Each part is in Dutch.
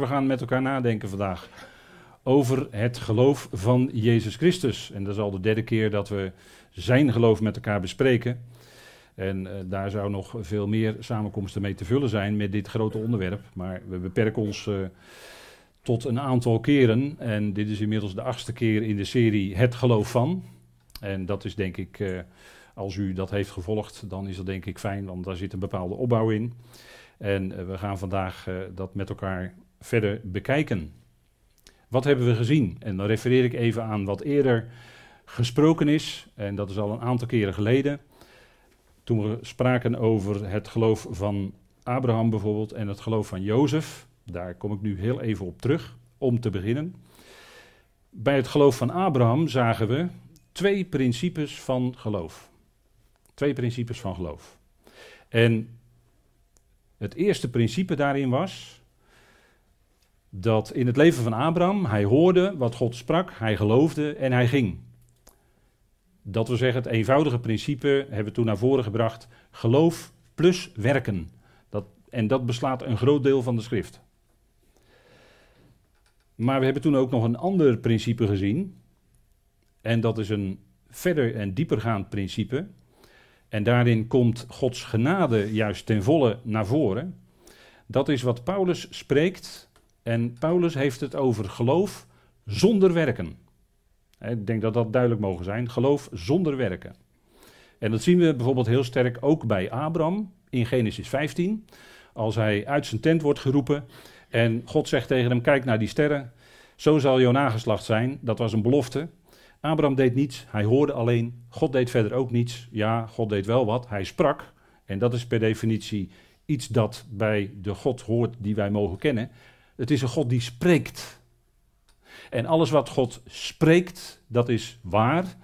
We gaan met elkaar nadenken vandaag over het geloof van Jezus Christus. En dat is al de derde keer dat we zijn geloof met elkaar bespreken. En uh, daar zou nog veel meer samenkomsten mee te vullen zijn met dit grote onderwerp. Maar we beperken ons uh, tot een aantal keren. En dit is inmiddels de achtste keer in de serie Het geloof van. En dat is denk ik, uh, als u dat heeft gevolgd, dan is dat denk ik fijn, want daar zit een bepaalde opbouw in. En we gaan vandaag dat met elkaar verder bekijken. Wat hebben we gezien? En dan refereer ik even aan wat eerder gesproken is, en dat is al een aantal keren geleden. Toen we spraken over het geloof van Abraham bijvoorbeeld en het geloof van Jozef. Daar kom ik nu heel even op terug, om te beginnen. Bij het geloof van Abraham zagen we twee principes van geloof. Twee principes van geloof. En het eerste principe daarin was dat in het leven van Abraham hij hoorde wat God sprak, hij geloofde en hij ging. Dat wil zeggen, het eenvoudige principe hebben we toen naar voren gebracht: geloof plus werken. Dat, en dat beslaat een groot deel van de schrift. Maar we hebben toen ook nog een ander principe gezien. En dat is een verder en diepergaand principe. En daarin komt Gods genade juist ten volle naar voren. Dat is wat Paulus spreekt en Paulus heeft het over geloof zonder werken. Ik denk dat dat duidelijk mogen zijn. Geloof zonder werken. En dat zien we bijvoorbeeld heel sterk ook bij Abraham in Genesis 15. Als hij uit zijn tent wordt geroepen en God zegt tegen hem: Kijk naar die sterren, zo zal jouw nageslacht zijn. Dat was een belofte. Abraham deed niets, hij hoorde alleen. God deed verder ook niets. Ja, God deed wel wat. Hij sprak. En dat is per definitie iets dat bij de God hoort die wij mogen kennen. Het is een God die spreekt. En alles wat God spreekt, dat is waar.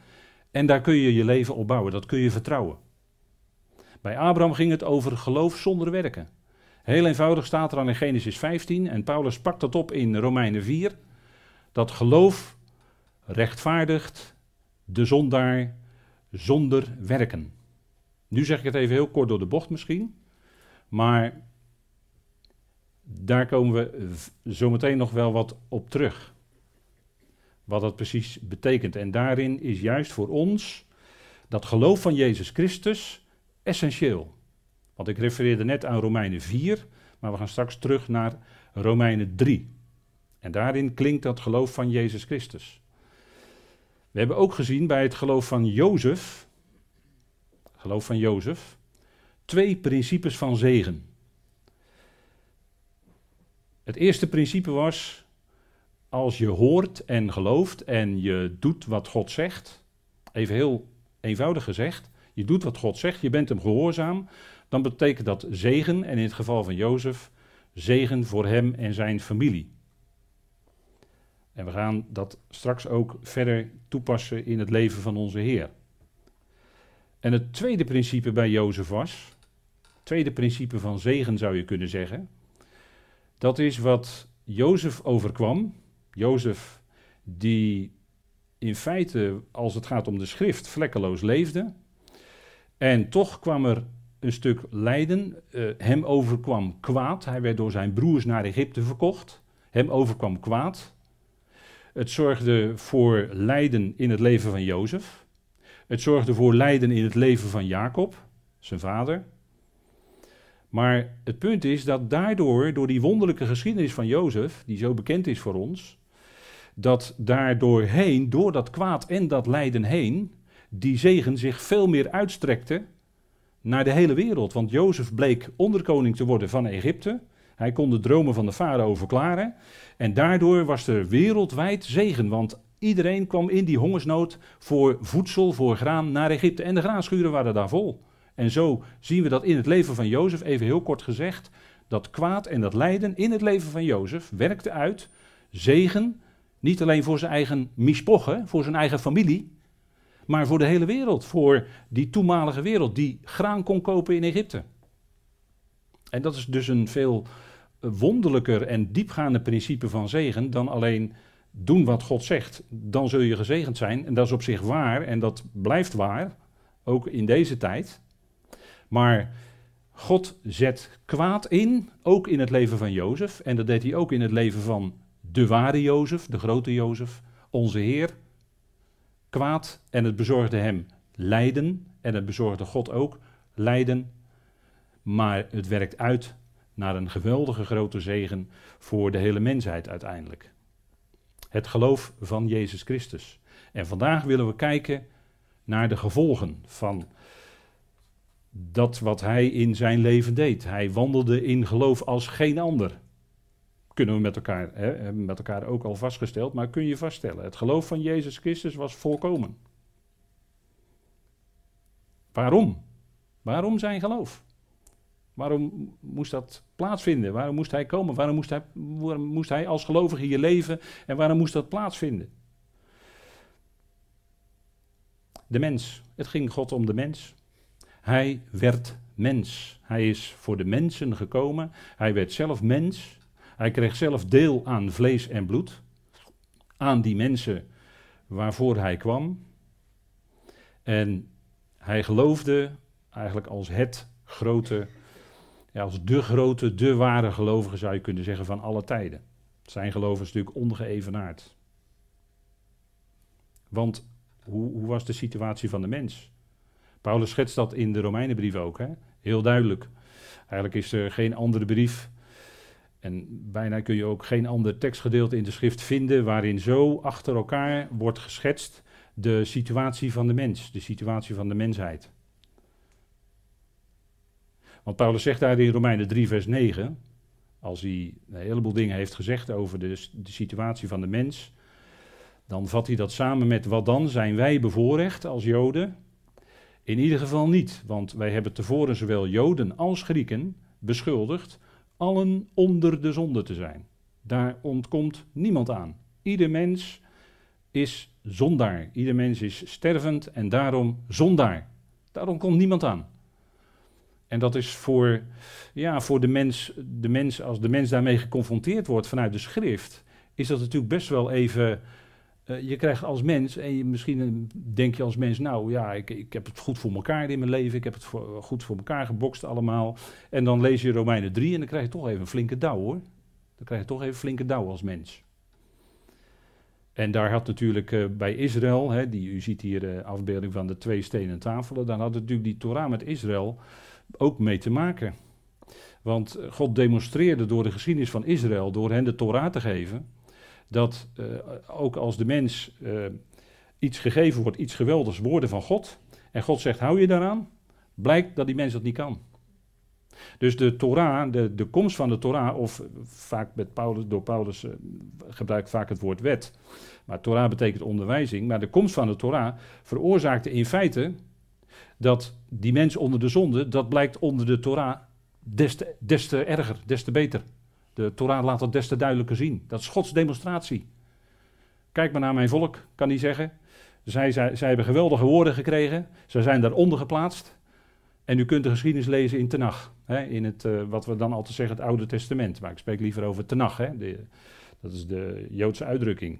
En daar kun je je leven op bouwen, dat kun je vertrouwen. Bij Abraham ging het over geloof zonder werken. Heel eenvoudig staat er aan in Genesis 15 en Paulus pakt dat op in Romeinen 4. Dat geloof rechtvaardigt de zondaar zonder werken. Nu zeg ik het even heel kort door de bocht misschien. Maar daar komen we zometeen nog wel wat op terug. Wat dat precies betekent. En daarin is juist voor ons dat geloof van Jezus Christus essentieel. Want ik refereerde net aan Romeinen 4, maar we gaan straks terug naar Romeinen 3. En daarin klinkt dat geloof van Jezus Christus. We hebben ook gezien bij het geloof van Jozef, geloof van Jozef, twee principes van zegen. Het eerste principe was, als je hoort en gelooft en je doet wat God zegt, even heel eenvoudig gezegd, je doet wat God zegt, je bent hem gehoorzaam, dan betekent dat zegen, en in het geval van Jozef, zegen voor hem en zijn familie. En we gaan dat straks ook verder toepassen in het leven van onze Heer. En het tweede principe bij Jozef was, tweede principe van zegen zou je kunnen zeggen, dat is wat Jozef overkwam. Jozef die in feite, als het gaat om de schrift, vlekkeloos leefde. En toch kwam er een stuk lijden. Uh, hem overkwam kwaad. Hij werd door zijn broers naar Egypte verkocht. Hem overkwam kwaad. Het zorgde voor lijden in het leven van Jozef. Het zorgde voor lijden in het leven van Jacob, zijn vader. Maar het punt is dat daardoor, door die wonderlijke geschiedenis van Jozef, die zo bekend is voor ons, dat daardoorheen, door dat kwaad en dat lijden heen, die zegen zich veel meer uitstrekte naar de hele wereld. Want Jozef bleek onderkoning te worden van Egypte. Hij kon de dromen van de farao verklaren. En daardoor was er wereldwijd zegen. Want iedereen kwam in die hongersnood voor voedsel, voor graan naar Egypte. En de graanschuren waren daar vol. En zo zien we dat in het leven van Jozef, even heel kort gezegd, dat kwaad en dat lijden in het leven van Jozef werkte uit zegen, niet alleen voor zijn eigen mispochen, voor zijn eigen familie, maar voor de hele wereld, voor die toenmalige wereld die graan kon kopen in Egypte. En dat is dus een veel wonderlijker en diepgaande principe van zegen dan alleen doen wat God zegt. Dan zul je gezegend zijn en dat is op zich waar en dat blijft waar, ook in deze tijd. Maar God zet kwaad in, ook in het leven van Jozef. En dat deed hij ook in het leven van de ware Jozef, de grote Jozef, onze Heer. Kwaad en het bezorgde hem lijden. En het bezorgde God ook lijden. Maar het werkt uit naar een geweldige grote zegen voor de hele mensheid uiteindelijk. Het geloof van Jezus Christus. En vandaag willen we kijken naar de gevolgen van dat wat hij in zijn leven deed. Hij wandelde in geloof als geen ander. Kunnen we met elkaar, hè, met elkaar ook al vastgesteld, maar kun je vaststellen. Het geloof van Jezus Christus was volkomen. Waarom? Waarom zijn geloof? Waarom moest dat plaatsvinden? Waarom moest hij komen? Waarom moest hij, waarom moest hij als gelovige hier leven? En waarom moest dat plaatsvinden? De mens. Het ging God om de mens. Hij werd mens. Hij is voor de mensen gekomen. Hij werd zelf mens. Hij kreeg zelf deel aan vlees en bloed. Aan die mensen waarvoor hij kwam. En hij geloofde eigenlijk als het grote, ja, als de grote, de ware gelovige zou je kunnen zeggen van alle tijden. Zijn geloof is natuurlijk ongeëvenaard. Want hoe, hoe was de situatie van de mens? Paulus schetst dat in de Romeinenbrief ook, hè? heel duidelijk. Eigenlijk is er geen andere brief en bijna kun je ook geen ander tekstgedeelte in de schrift vinden waarin zo achter elkaar wordt geschetst de situatie van de mens, de situatie van de mensheid. Want Paulus zegt daar in Romeinen 3, vers 9, als hij een heleboel dingen heeft gezegd over de, de situatie van de mens, dan vat hij dat samen met wat dan zijn wij bevoorrecht als Joden in ieder geval niet, want wij hebben tevoren zowel Joden als Grieken beschuldigd allen onder de zonde te zijn. Daar ontkomt niemand aan. Ieder mens is zondaar. Ieder mens is stervend en daarom zondaar. Daarom komt niemand aan. En dat is voor, ja, voor de, mens, de mens, als de mens daarmee geconfronteerd wordt vanuit de schrift, is dat natuurlijk best wel even eh, je krijgt als mens, en je, misschien eh, denk je als mens, nou ja, ik, ik heb het goed voor elkaar in mijn leven, ik heb het voor, goed voor elkaar gebokst allemaal. En dan lees je Romeinen 3 en dan krijg je toch even een flinke douw hoor. Dan krijg je toch even flinke douw als mens. En daar had natuurlijk bij Israël, hè, die, u ziet hier de afbeelding van de twee stenen tafelen, dan had natuurlijk die Torah met Israël ook mee te maken. Want God demonstreerde door de geschiedenis van Israël, door hen de Torah te geven, dat uh, ook als de mens uh, iets gegeven wordt, iets geweldigs, woorden van God, en God zegt hou je daaraan, blijkt dat die mens dat niet kan. Dus de Torah, de, de komst van de Torah, of vaak met Paulus, door Paulus uh, gebruikt vaak het woord wet, maar Torah betekent onderwijzing, maar de komst van de Torah veroorzaakte in feite dat die mens onder de zonde, dat blijkt onder de Torah des te, des te erger, des te beter. De Torah laat dat des te duidelijker zien. Dat is Gods demonstratie. Kijk maar naar mijn volk, kan hij zeggen. Zij, zij, zij hebben geweldige woorden gekregen. Zij zijn daaronder geplaatst. En u kunt de geschiedenis lezen in Tenach. Hè, in het, uh, wat we dan altijd zeggen, het Oude Testament. Maar ik spreek liever over Tenach. Hè, de, dat is de Joodse uitdrukking.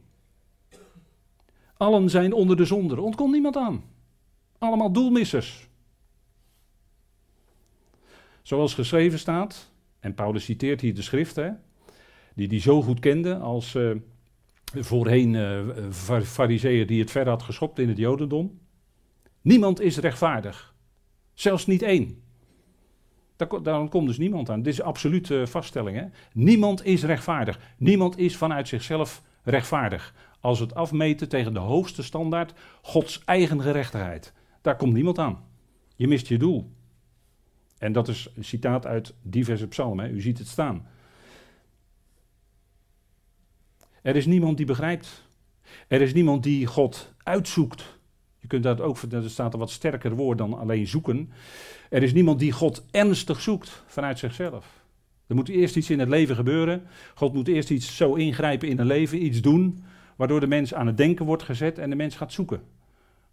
Allen zijn onder de zonde. Ontkomt niemand aan. Allemaal doelmissers. Zoals geschreven staat, en Paulus citeert hier de schriften, die hij zo goed kende als uh, voorheen uh, die het ver had geschopt in het jodendom. Niemand is rechtvaardig. Zelfs niet één. Daar, komt dus niemand aan. Dit is absolute uh, vaststelling. Hè? Niemand is rechtvaardig. Niemand is vanuit zichzelf rechtvaardig. Als het afmeten tegen de hoogste standaard, Gods eigen gerechtigheid. Daar komt niemand aan. Je mist je doel. En dat is een citaat uit diverse psalmen. U ziet het staan. Er is niemand die begrijpt. Er is niemand die God uitzoekt. Je kunt dat ook, er staat een wat sterker woord dan alleen zoeken. Er is niemand die God ernstig zoekt vanuit zichzelf. Er moet eerst iets in het leven gebeuren. God moet eerst iets zo ingrijpen in een leven, iets doen, waardoor de mens aan het denken wordt gezet en de mens gaat zoeken.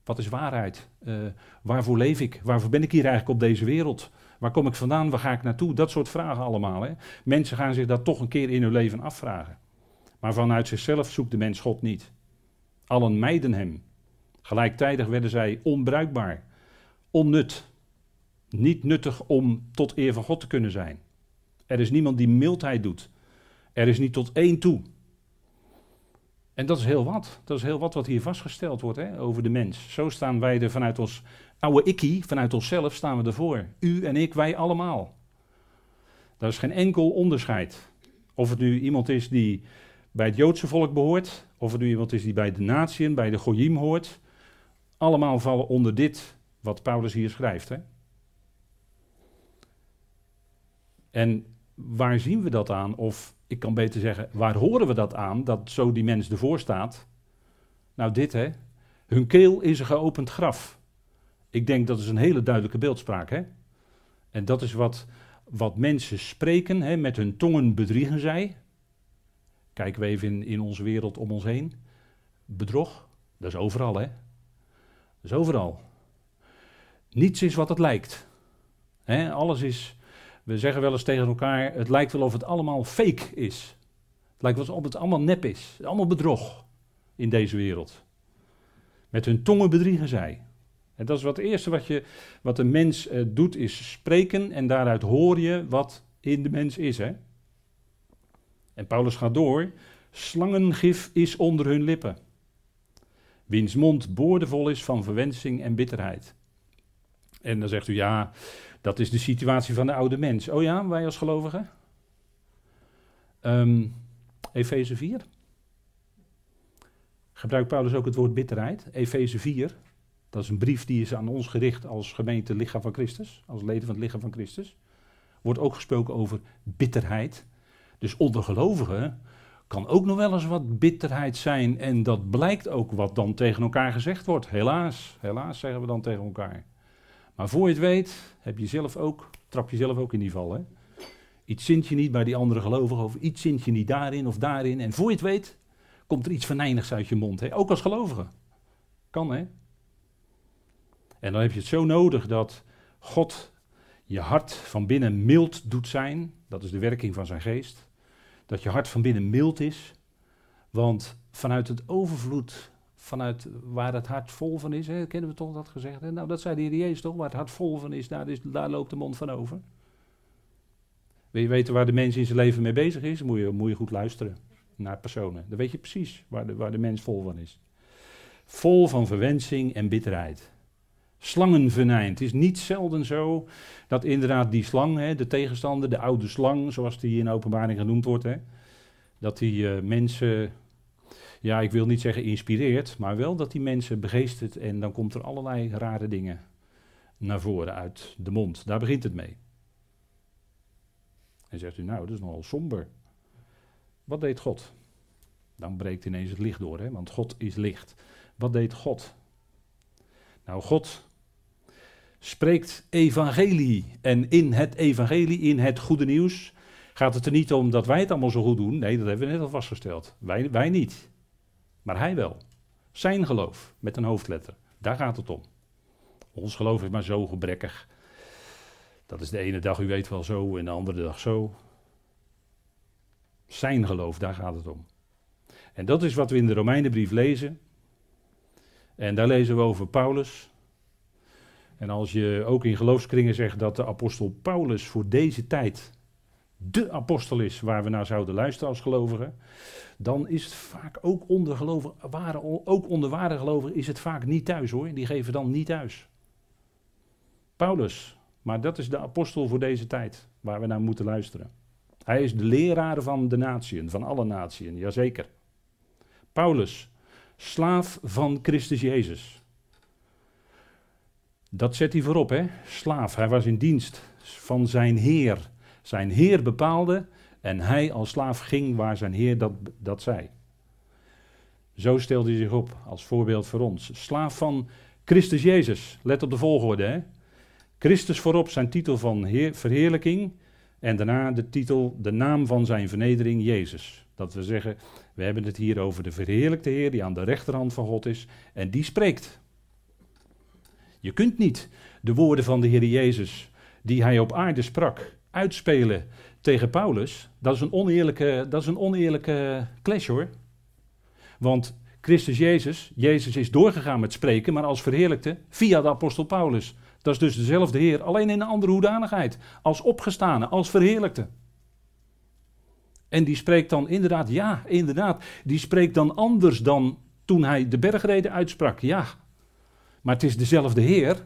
Wat is waarheid? Uh, waarvoor leef ik? Waarvoor ben ik hier eigenlijk op deze wereld? Waar kom ik vandaan? Waar ga ik naartoe? Dat soort vragen allemaal. Hè? Mensen gaan zich dat toch een keer in hun leven afvragen. Maar vanuit zichzelf zoekt de mens God niet. Allen mijden hem. Gelijktijdig werden zij onbruikbaar, onnut. Niet nuttig om tot eer van God te kunnen zijn. Er is niemand die mildheid doet. Er is niet tot één toe. En dat is heel wat. Dat is heel wat wat hier vastgesteld wordt hè, over de mens. Zo staan wij er vanuit ons oude ikkie, vanuit onszelf staan we ervoor. U en ik, wij allemaal. Daar is geen enkel onderscheid. Of het nu iemand is die bij het Joodse volk behoort, of het nu iemand is die bij de natieën, bij de Goyim hoort. Allemaal vallen onder dit wat Paulus hier schrijft. Hè? En waar zien we dat aan? Of ik kan beter zeggen, waar horen we dat aan, dat zo die mens ervoor staat? Nou, dit hè. Hun keel is een geopend graf. Ik denk dat is een hele duidelijke beeldspraak, hè? En dat is wat, wat mensen spreken, hè? met hun tongen bedriegen zij. Kijken we even in, in onze wereld om ons heen. Bedrog, dat is overal, hè? Dat is overal. Niets is wat het lijkt. Hè? Alles is we zeggen wel eens tegen elkaar, het lijkt wel of het allemaal fake is. Het lijkt wel of het allemaal nep is. Allemaal bedrog in deze wereld. Met hun tongen bedriegen zij. En dat is wat het eerste wat, je, wat een mens uh, doet, is spreken. En daaruit hoor je wat in de mens is. Hè? En Paulus gaat door. Slangengif is onder hun lippen. Wiens mond boordevol is van verwensing en bitterheid. En dan zegt u ja, dat is de situatie van de oude mens. Oh ja, wij als gelovigen? Um, Efeze 4. Gebruikt Paulus ook het woord bitterheid? Efeze 4. Dat is een brief die is aan ons gericht als gemeente lichaam van Christus. Als leden van het lichaam van Christus. Wordt ook gesproken over bitterheid. Dus onder gelovigen kan ook nog wel eens wat bitterheid zijn. En dat blijkt ook wat dan tegen elkaar gezegd wordt. Helaas, helaas zeggen we dan tegen elkaar. Maar voor je het weet, heb je zelf ook, trap je zelf ook in die val. Hè? Iets zint je niet bij die andere gelovigen, of iets zint je niet daarin of daarin. En voor je het weet, komt er iets venijnigs uit je mond. Hè? Ook als gelovige. Kan, hè? En dan heb je het zo nodig dat God je hart van binnen mild doet zijn. Dat is de werking van zijn geest. Dat je hart van binnen mild is. Want vanuit het overvloed vanuit waar het hart vol van is. Hè? Kennen we toch dat gezegd? Nou, dat zei de Heer Jezus toch? Waar het hart vol van is, daar, is, daar loopt de mond van over. Wil je weten waar de mens in zijn leven mee bezig is? Moet je, moet je goed luisteren naar personen. Dan weet je precies waar de, waar de mens vol van is. Vol van verwensing en bitterheid. Slangenvenijn. Het is niet zelden zo dat inderdaad die slang, hè, de tegenstander, de oude slang, zoals die in openbaring genoemd wordt, hè, dat die uh, mensen ja, ik wil niet zeggen inspireert, maar wel dat die mensen begeestert en dan komt er allerlei rare dingen naar voren uit de mond. Daar begint het mee. En zegt u, nou, dat is nogal somber. Wat deed God? Dan breekt ineens het licht door, hè? want God is licht. Wat deed God? Nou, God spreekt evangelie. En in het evangelie, in het goede nieuws, gaat het er niet om dat wij het allemaal zo goed doen. Nee, dat hebben we net al vastgesteld. Wij, wij niet. Maar hij wel. Zijn geloof, met een hoofdletter. Daar gaat het om. Ons geloof is maar zo gebrekkig. Dat is de ene dag, u weet wel zo, en de andere dag zo. Zijn geloof, daar gaat het om. En dat is wat we in de Romeinenbrief lezen. En daar lezen we over Paulus. En als je ook in geloofskringen zegt dat de apostel Paulus voor deze tijd de apostel is waar we naar zouden luisteren als gelovigen, dan is het vaak ook onder gelovigen, ware, ook onder ware gelovigen is het vaak niet thuis hoor. Die geven dan niet thuis. Paulus, maar dat is de apostel voor deze tijd waar we naar moeten luisteren. Hij is de leraar van de natieën, van alle natieën, jazeker. Paulus, slaaf van Christus Jezus. Dat zet hij voorop, hè? Slaaf. Hij was in dienst van zijn Heer. Zijn Heer bepaalde en hij als slaaf ging waar zijn Heer dat, dat zei. Zo stelde hij zich op als voorbeeld voor ons. Slaaf van Christus Jezus. Let op de volgorde. Hè? Christus voorop zijn titel van heer, verheerlijking. En daarna de titel, de naam van zijn vernedering, Jezus. Dat we zeggen, we hebben het hier over de verheerlijkte Heer die aan de rechterhand van God is. En die spreekt. Je kunt niet de woorden van de Heer Jezus, die hij op aarde sprak, uitspelen tegen Paulus, dat is een oneerlijke, dat is een oneerlijke clash hoor. Want Christus Jezus, Jezus is doorgegaan met spreken, maar als verheerlijkte via de apostel Paulus. Dat is dus dezelfde Heer, alleen in een andere hoedanigheid. Als opgestane, als verheerlijkte. En die spreekt dan inderdaad, ja, inderdaad, die spreekt dan anders dan toen hij de bergreden uitsprak. Ja, maar het is dezelfde Heer.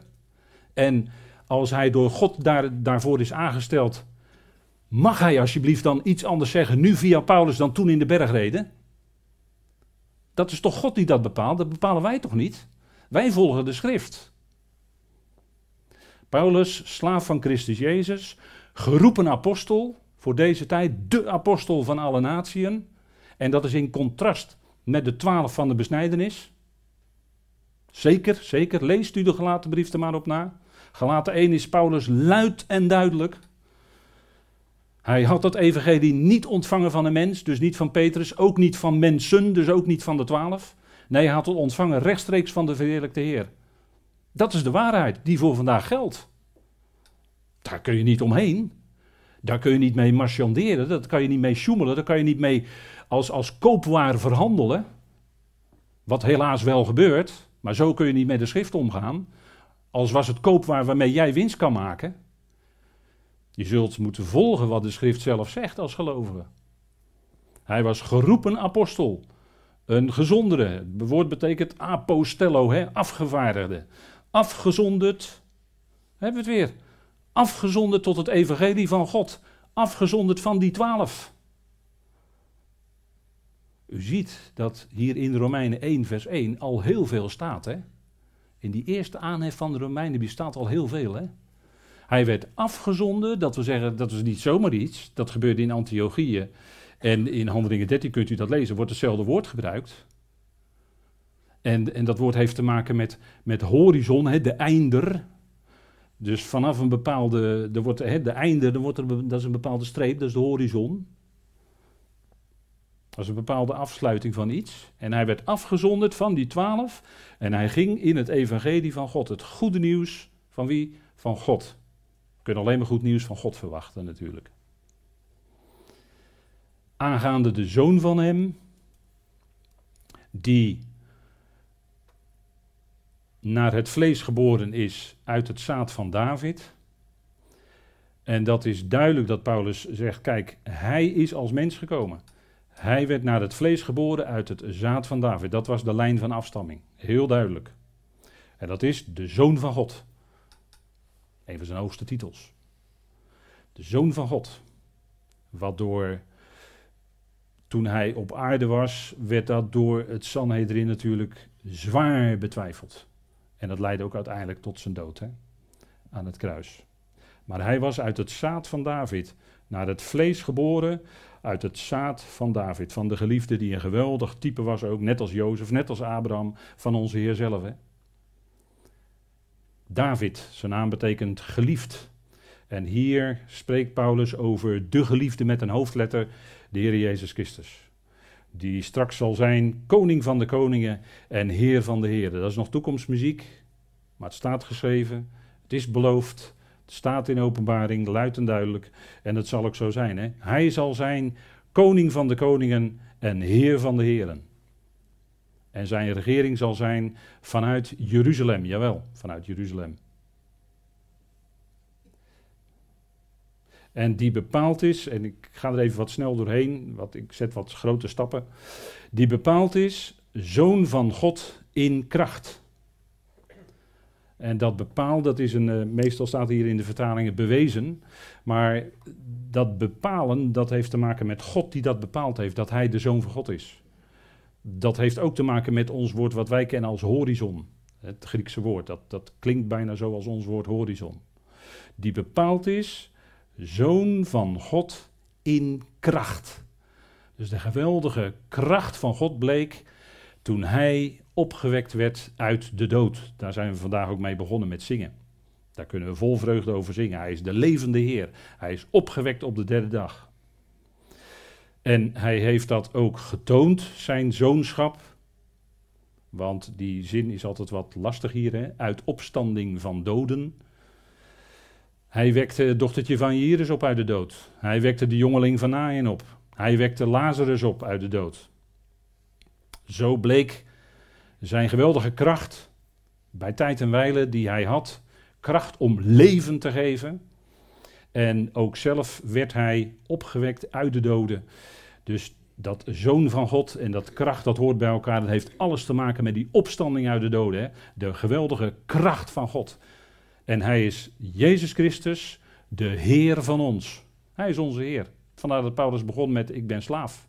En als hij door God daar, daarvoor is aangesteld, mag hij alsjeblieft dan iets anders zeggen nu via Paulus dan toen in de bergreden? Dat is toch God die dat bepaalt? Dat bepalen wij toch niet? Wij volgen de schrift. Paulus, slaaf van Christus Jezus, geroepen apostel, voor deze tijd de apostel van alle natieën. En dat is in contrast met de twaalf van de besnijdenis. Zeker, zeker. Leest u de gelaten brief er maar op na. Gelaten 1 is Paulus luid en duidelijk. Hij had dat evangelie niet ontvangen van een mens, dus niet van Petrus, ook niet van mensen, dus ook niet van de twaalf. Nee, hij had het ontvangen rechtstreeks van de verheerlijkte Heer. Dat is de waarheid die voor vandaag geldt. Daar kun je niet omheen. Daar kun je niet mee marchanderen, daar kan je niet mee sjoemelen, daar kan je niet mee als, als koopwaar verhandelen. Wat helaas wel gebeurt, maar zo kun je niet met de schrift omgaan. Als was het koopwaar waarmee jij winst kan maken. Je zult moeten volgen wat de schrift zelf zegt als gelovige. Hij was geroepen apostel. Een gezondere. Het woord betekent apostello, hè, afgevaardigde. Afgezonderd. Hebben we het weer. Afgezonderd tot het evangelie van God. Afgezonderd van die twaalf. U ziet dat hier in Romeinen 1, vers 1 al heel veel staat. Hè? In die eerste aanhef van de Romeinen bestaat al heel veel. Hè? Hij werd afgezonden, dat we zeggen, dat is niet zomaar iets. Dat gebeurde in Antiochieën. En in Handelingen 13 kunt u dat lezen, wordt hetzelfde woord gebruikt. En, en dat woord heeft te maken met, met horizon, hè, de einder. Dus vanaf een bepaalde, er wordt, hè, de einder, wordt er, dat is een bepaalde streep, dat is de horizon. Is een bepaalde afsluiting van iets. En hij werd afgezonderd van die twaalf. En hij ging in het evangelie van God. Het goede nieuws van wie? Van God. We kunnen alleen maar goed nieuws van God verwachten natuurlijk. Aangaande de zoon van hem, die naar het vlees geboren is uit het zaad van David. En dat is duidelijk dat Paulus zegt, kijk, hij is als mens gekomen. Hij werd naar het vlees geboren uit het zaad van David. Dat was de lijn van afstamming. Heel duidelijk. En dat is de zoon van God. Een van zijn hoogste titels. De zoon van God. Wat door, toen hij op aarde was, werd dat door het Sanhedrin natuurlijk zwaar betwijfeld. En dat leidde ook uiteindelijk tot zijn dood hè? aan het kruis. Maar hij was uit het zaad van David naar het vlees geboren, uit het zaad van David, van de geliefde die een geweldig type was ook, net als Jozef, net als Abraham, van onze Heer zelf. Hè? David, zijn naam betekent geliefd. En hier spreekt Paulus over de geliefde met een hoofdletter, de Heer Jezus Christus. Die straks zal zijn koning van de koningen en heer van de heren. Dat is nog toekomstmuziek, maar het staat geschreven, het is beloofd, staat in openbaring, luid en duidelijk. En het zal ook zo zijn. Hè? Hij zal zijn koning van de koningen en heer van de heren. En zijn regering zal zijn vanuit Jeruzalem, jawel, vanuit Jeruzalem. En die bepaald is, en ik ga er even wat snel doorheen, wat, ik zet wat grote stappen. Die bepaald is, zoon van God in kracht. En dat bepaald, dat is een, uh, meestal staat hier in de vertalingen bewezen. Maar dat bepalen, dat heeft te maken met God die dat bepaald heeft, dat hij de zoon van God is. Dat heeft ook te maken met ons woord wat wij kennen als horizon. Het Griekse woord, dat, dat klinkt bijna zo als ons woord horizon. Die bepaald is, zoon van God in kracht. Dus de geweldige kracht van God bleek toen hij opgewekt werd uit de dood. Daar zijn we vandaag ook mee begonnen met zingen. Daar kunnen we vol vreugde over zingen. Hij is de levende Heer. Hij is opgewekt op de derde dag. En hij heeft dat ook getoond, zijn zoonschap. Want die zin is altijd wat lastig hier, hè? uit opstanding van doden. Hij wekte het dochtertje van Jairus op uit de dood. Hij wekte de jongeling van Nain op. Hij wekte Lazarus op uit de dood. Zo bleek zijn geweldige kracht bij tijd en wijle die hij had, kracht om leven te geven. En ook zelf werd hij opgewekt uit de doden. Dus dat zoon van God en dat kracht, dat hoort bij elkaar. Dat heeft alles te maken met die opstanding uit de doden. Hè? De geweldige kracht van God. En hij is Jezus Christus, de Heer van ons. Hij is onze Heer. Vandaar dat Paulus begon met: Ik ben slaaf.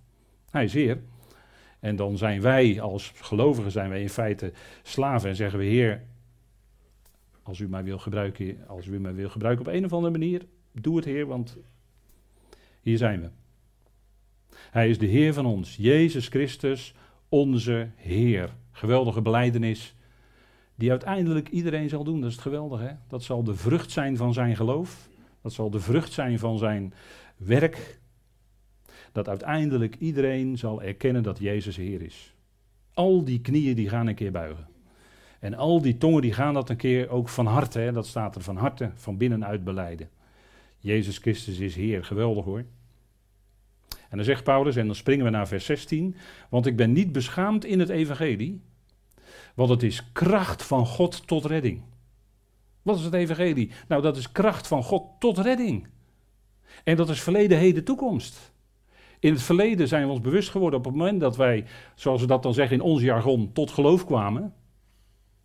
Hij is Heer. En dan zijn wij als gelovigen zijn wij in feite slaven en zeggen we: Heer, als u mij wil gebruiken, als u mij wil gebruiken op een of andere manier, doe het Heer, want hier zijn we. Hij is de Heer van ons, Jezus Christus, onze Heer. Geweldige beleidenis, die uiteindelijk iedereen zal doen. Dat is het geweldige. Hè? Dat zal de vrucht zijn van zijn geloof. Dat zal de vrucht zijn van zijn werk. Dat uiteindelijk iedereen zal erkennen dat Jezus Heer is. Al die knieën die gaan een keer buigen. En al die tongen die gaan dat een keer ook van harte, dat staat er van harte, van binnenuit beleiden. Jezus Christus is Heer, geweldig hoor. En dan zegt Paulus, en dan springen we naar vers 16, want ik ben niet beschaamd in het evangelie, want het is kracht van God tot redding. Wat is het evangelie? Nou, dat is kracht van God tot redding. En dat is verleden, heden, toekomst. In het verleden zijn we ons bewust geworden op het moment dat wij, zoals we dat dan zeggen in ons jargon, tot geloof kwamen.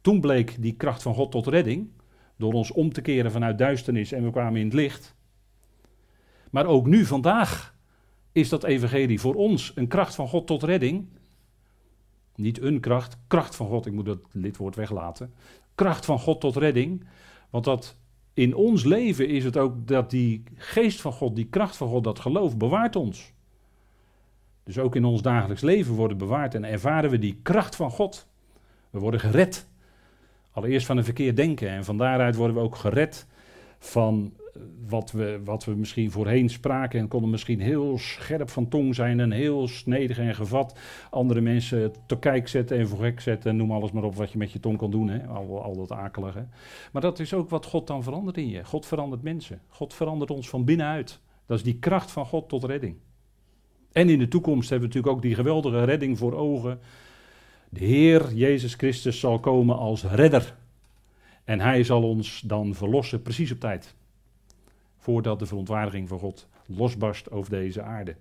Toen bleek die kracht van God tot redding, door ons om te keren vanuit duisternis en we kwamen in het licht. Maar ook nu, vandaag, is dat evangelie voor ons een kracht van God tot redding. Niet een kracht, kracht van God, ik moet dat lidwoord weglaten. Kracht van God tot redding. Want dat in ons leven is het ook dat die geest van God, die kracht van God, dat geloof bewaart ons. Dus ook in ons dagelijks leven worden bewaard en ervaren we die kracht van God. We worden gered. Allereerst van een verkeerd denken en van daaruit worden we ook gered van wat we, wat we misschien voorheen spraken en konden misschien heel scherp van tong zijn en heel snedig en gevat andere mensen te kijk zetten en voor gek zetten en noem alles maar op wat je met je tong kan doen, hè? Al, al dat akelige. Maar dat is ook wat God dan verandert in je. God verandert mensen. God verandert ons van binnenuit. Dat is die kracht van God tot redding. En in de toekomst hebben we natuurlijk ook die geweldige redding voor ogen. De Heer Jezus Christus zal komen als redder. En hij zal ons dan verlossen precies op tijd voordat de verontwaardiging van God losbarst over deze aarde.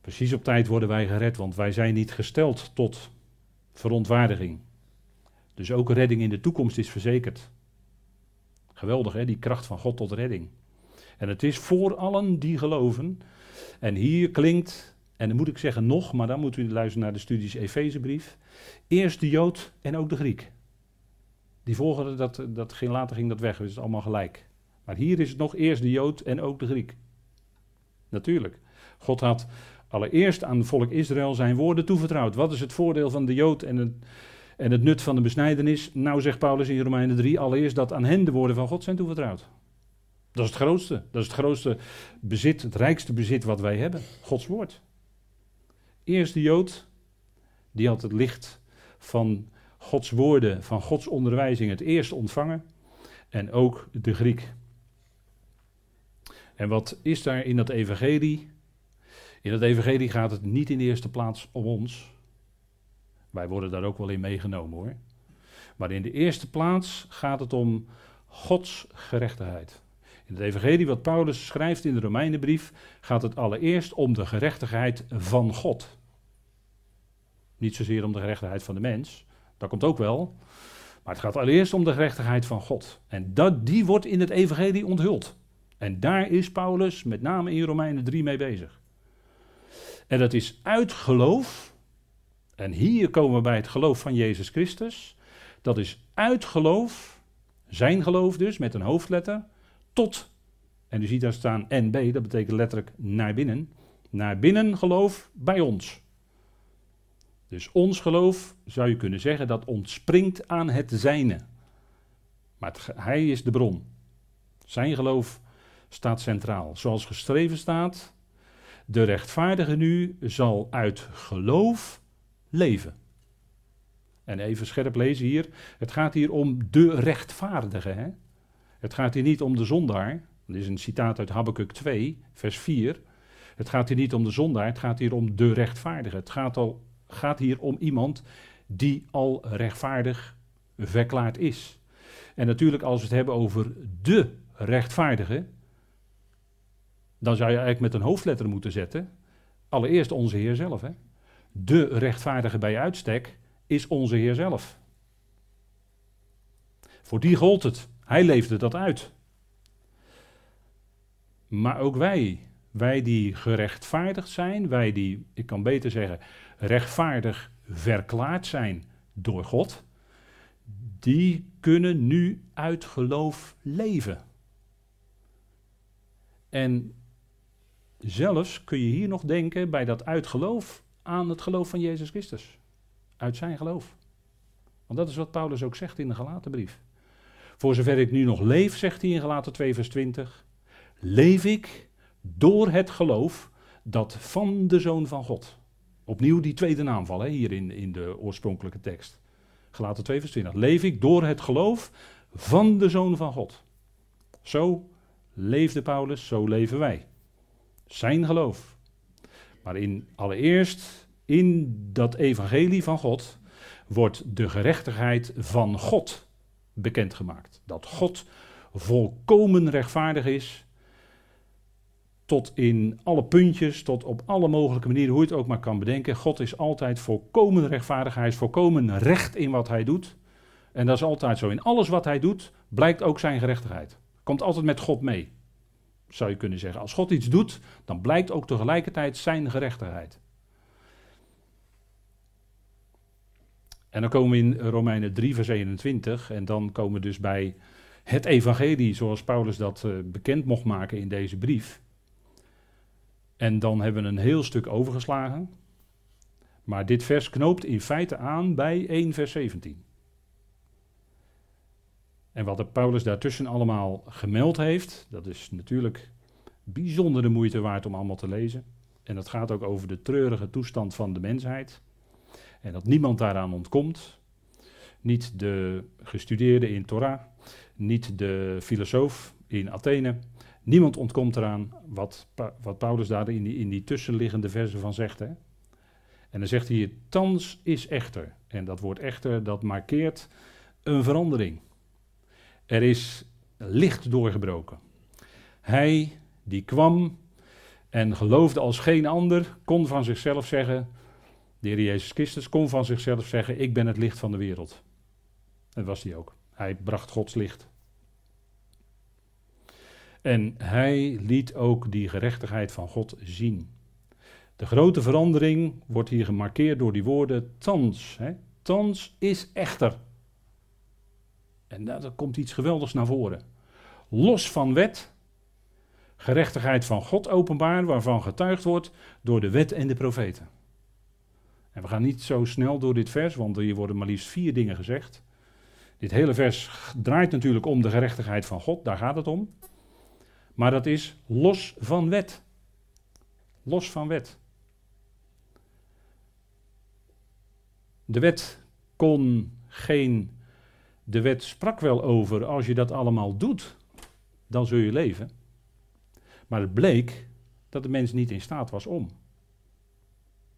Precies op tijd worden wij gered, want wij zijn niet gesteld tot verontwaardiging. Dus ook redding in de toekomst is verzekerd. Geweldig hè, die kracht van God tot redding. En het is voor allen die geloven. En hier klinkt, en dan moet ik zeggen nog, maar dan moet u luisteren naar de studies Efezebrief. Eerst de Jood en ook de Griek. Die volgende, dat, dat ging, later ging dat weg, dus het is allemaal gelijk. Maar hier is het nog eerst de Jood en ook de Griek. Natuurlijk. God had allereerst aan het volk Israël zijn woorden toevertrouwd. Wat is het voordeel van de Jood en het, en het nut van de besnijdenis? Nou, zegt Paulus in Romeinen 3, allereerst dat aan hen de woorden van God zijn toevertrouwd. Dat is het grootste. Dat is het grootste bezit, het rijkste bezit wat wij hebben. Gods woord. Eerst de Jood, die had het licht van Gods woorden, van Gods onderwijzing het eerst ontvangen. En ook de Griek. En wat is daar in dat evangelie? In dat evangelie gaat het niet in de eerste plaats om ons. Wij worden daar ook wel in meegenomen hoor. Maar in de eerste plaats gaat het om Gods gerechtigheid. In het evangelie wat Paulus schrijft in de Romeinenbrief gaat het allereerst om de gerechtigheid van God. Niet zozeer om de gerechtigheid van de mens, dat komt ook wel. Maar het gaat allereerst om de gerechtigheid van God. En dat, die wordt in het evangelie onthuld. En daar is Paulus met name in Romeinen 3 mee bezig. En dat is uit geloof. En hier komen we bij het geloof van Jezus Christus. Dat is uit geloof, zijn geloof dus, met een hoofdletter, tot, en u ziet daar staan NB, dat betekent letterlijk naar binnen. Naar binnen geloof bij ons. Dus ons geloof, zou je kunnen zeggen, dat ontspringt aan het zijne. Maar hij is de bron. Zijn geloof staat centraal. Zoals geschreven staat, de rechtvaardige nu zal uit geloof leven. En even scherp lezen hier, het gaat hier om de rechtvaardige. Hè? Het gaat hier niet om de zondaar. Dat is een citaat uit Habakkuk 2, vers 4. Het gaat hier niet om de zondaar, het gaat hier om de rechtvaardige. Het gaat, al, gaat hier om iemand die al rechtvaardig verklaard is. En natuurlijk, als we het hebben over de rechtvaardige, dan zou je eigenlijk met een hoofdletter moeten zetten. Allereerst onze Heer zelf. Hè? De rechtvaardige bij uitstek is onze Heer zelf. Voor die gold het. Hij leefde dat uit. Maar ook wij, wij die gerechtvaardigd zijn, wij die, ik kan beter zeggen, rechtvaardig verklaard zijn door God, die kunnen nu uit geloof leven. En zelfs kun je hier nog denken bij dat uitgeloof aan het geloof van Jezus Christus. Uit zijn geloof. Want dat is wat Paulus ook zegt in de Galatenbrief. Voor zover ik nu nog leef, zegt hij in Galaten 2 vers 20, leef ik door het geloof dat van de Zoon van God. Opnieuw die tweede naamval hè, hier in, in de oorspronkelijke tekst. Gelaten 2 vers 20. Leef ik door het geloof van de Zoon van God. Zo leefde Paulus, zo leven wij. Zijn geloof. Maar in, allereerst in dat evangelie van God wordt de gerechtigheid van God bekendgemaakt. Dat God volkomen rechtvaardig is tot in alle puntjes, tot op alle mogelijke manieren, hoe je het ook maar kan bedenken. God is altijd volkomen rechtvaardig, hij is volkomen recht in wat hij doet. En dat is altijd zo. In alles wat hij doet, blijkt ook zijn gerechtigheid. Komt altijd met God mee, zou je kunnen zeggen. Als God iets doet, dan blijkt ook tegelijkertijd zijn gerechtigheid. En dan komen we in Romeinen 3, vers 21. En dan komen we dus bij het evangelie, zoals Paulus dat uh, bekend mocht maken in deze brief. En dan hebben we een heel stuk overgeslagen. Maar dit vers knoopt in feite aan bij 1 vers 17. En wat de Paulus daartussen allemaal gemeld heeft, dat is natuurlijk bijzonder de moeite waard om allemaal te lezen. En dat gaat ook over de treurige toestand van de mensheid. En dat niemand daaraan ontkomt. Niet de gestudeerde in Torah, niet de filosoof in Athene, Niemand ontkomt eraan wat, wat Paulus daar in die, in die tussenliggende versen van zegt. Hè? En dan zegt hij, thans is echter. En dat woord echter, dat markeert een verandering. Er is licht doorgebroken. Hij die kwam en geloofde als geen ander, kon van zichzelf zeggen, de Heer Jezus Christus kon van zichzelf zeggen, ik ben het licht van de wereld. Dat was hij ook. Hij bracht Gods licht. En hij liet ook die gerechtigheid van God zien. De grote verandering wordt hier gemarkeerd door die woorden thans. Hè? Is echter. En daar komt iets geweldigs naar voren. Los van wet, gerechtigheid van God openbaar, waarvan getuigd wordt door de wet en de profeten. En we gaan niet zo snel door dit vers, want hier worden maar liefst vier dingen gezegd. Dit hele vers draait natuurlijk om de gerechtigheid van God, daar gaat het om. Maar dat is los van wet. Los van wet. De wet kon geen. De wet sprak wel over als je dat allemaal doet, dan zul je leven. Maar het bleek dat de mens niet in staat was om.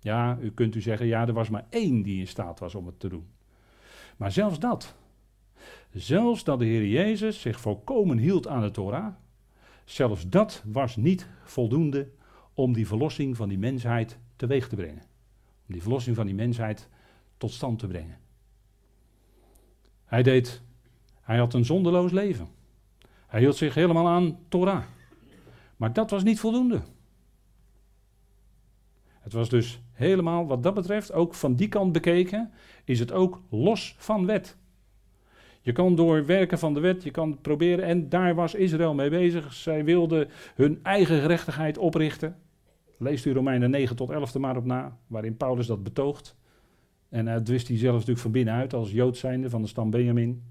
Ja, u kunt u zeggen, ja, er was maar één die in staat was om het te doen. Maar zelfs dat, zelfs dat de Heer Jezus zich volkomen hield aan de Torah, Zelfs dat was niet voldoende om die verlossing van die mensheid teweeg te brengen. Om die verlossing van die mensheid tot stand te brengen. Hij deed, hij had een zonderloos leven. Hij hield zich helemaal aan Torah. Maar dat was niet voldoende. Het was dus helemaal, wat dat betreft, ook van die kant bekeken, is het ook los van wet. Je kan door werken van de wet, je kan proberen, en daar was Israël mee bezig. Zij wilden hun eigen gerechtigheid oprichten. Leest u Romeinen 9 tot 11 er maar op na, waarin Paulus dat betoogt. En dat wist hij zelf natuurlijk van binnenuit als Jood zijnde van de stam Benjamin.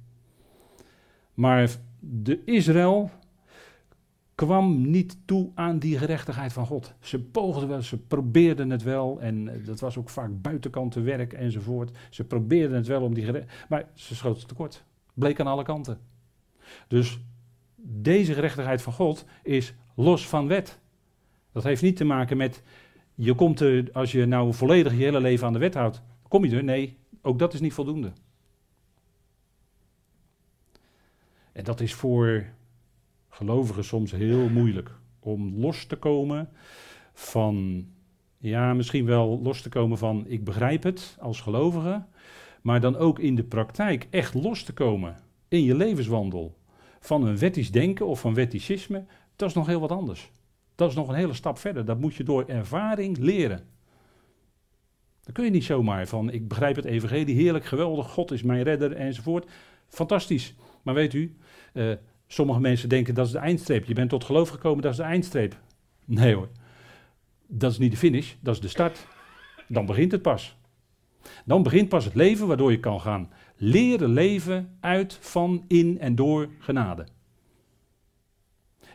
Maar de Israël kwam niet toe aan die gerechtigheid van God. Ze poogden wel, ze probeerden het wel. En dat was ook vaak buitenkant werk enzovoort. Ze probeerden het wel om die gerechtigheid. Maar ze schoten tekort. Bleek aan alle kanten. Dus deze gerechtigheid van God is los van wet. Dat heeft niet te maken met, je komt er, als je nou volledig je hele leven aan de wet houdt, kom je er? Nee, ook dat is niet voldoende. En dat is voor gelovigen soms heel moeilijk om los te komen van, ja, misschien wel los te komen van ik begrijp het als gelovige, maar dan ook in de praktijk echt los te komen in je levenswandel van een wettisch denken of van wetticisme, dat is nog heel wat anders. Dat is nog een hele stap verder. Dat moet je door ervaring leren. Dan kun je niet zomaar van, ik begrijp het evangelie, heerlijk, geweldig, God is mijn redder enzovoort. Fantastisch. Maar weet u, uh, sommige mensen denken dat is de eindstreep. Je bent tot geloof gekomen, dat is de eindstreep. Nee hoor. Dat is niet de finish, dat is de start. Dan begint het pas. Dan begint pas het leven waardoor je kan gaan leren leven uit, van, in en door genade.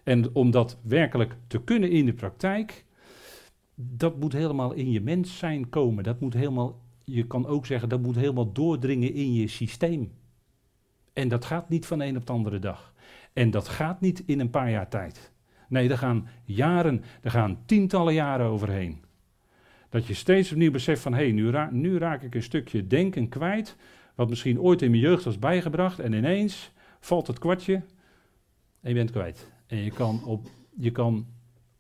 En om dat werkelijk te kunnen in de praktijk, dat moet helemaal in je mens zijn komen. Dat moet helemaal, je kan ook zeggen, dat moet helemaal doordringen in je systeem. En dat gaat niet van een op de andere dag. En dat gaat niet in een paar jaar tijd. Nee, er gaan jaren, er gaan tientallen jaren overheen. Dat je steeds opnieuw beseft van, hé, hey, nu, nu raak ik een stukje denken kwijt, wat misschien ooit in mijn jeugd was bijgebracht, en ineens valt het kwartje en je bent kwijt. En je kan op, je kan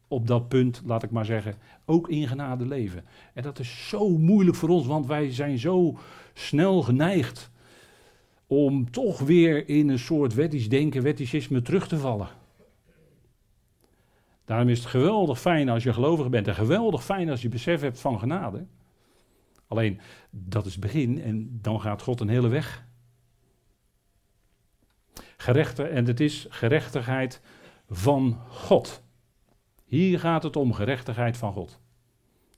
op dat punt, laat ik maar zeggen, ook in genade leven. En dat is zo moeilijk voor ons, want wij zijn zo snel geneigd om toch weer in een soort wettisch denken, wetticisme terug te vallen. Daarom is het geweldig fijn als je gelovig bent en geweldig fijn als je besef hebt van genade. Alleen, dat is het begin en dan gaat God een hele weg. Gerechte, en het is gerechtigheid van God. Hier gaat het om gerechtigheid van God.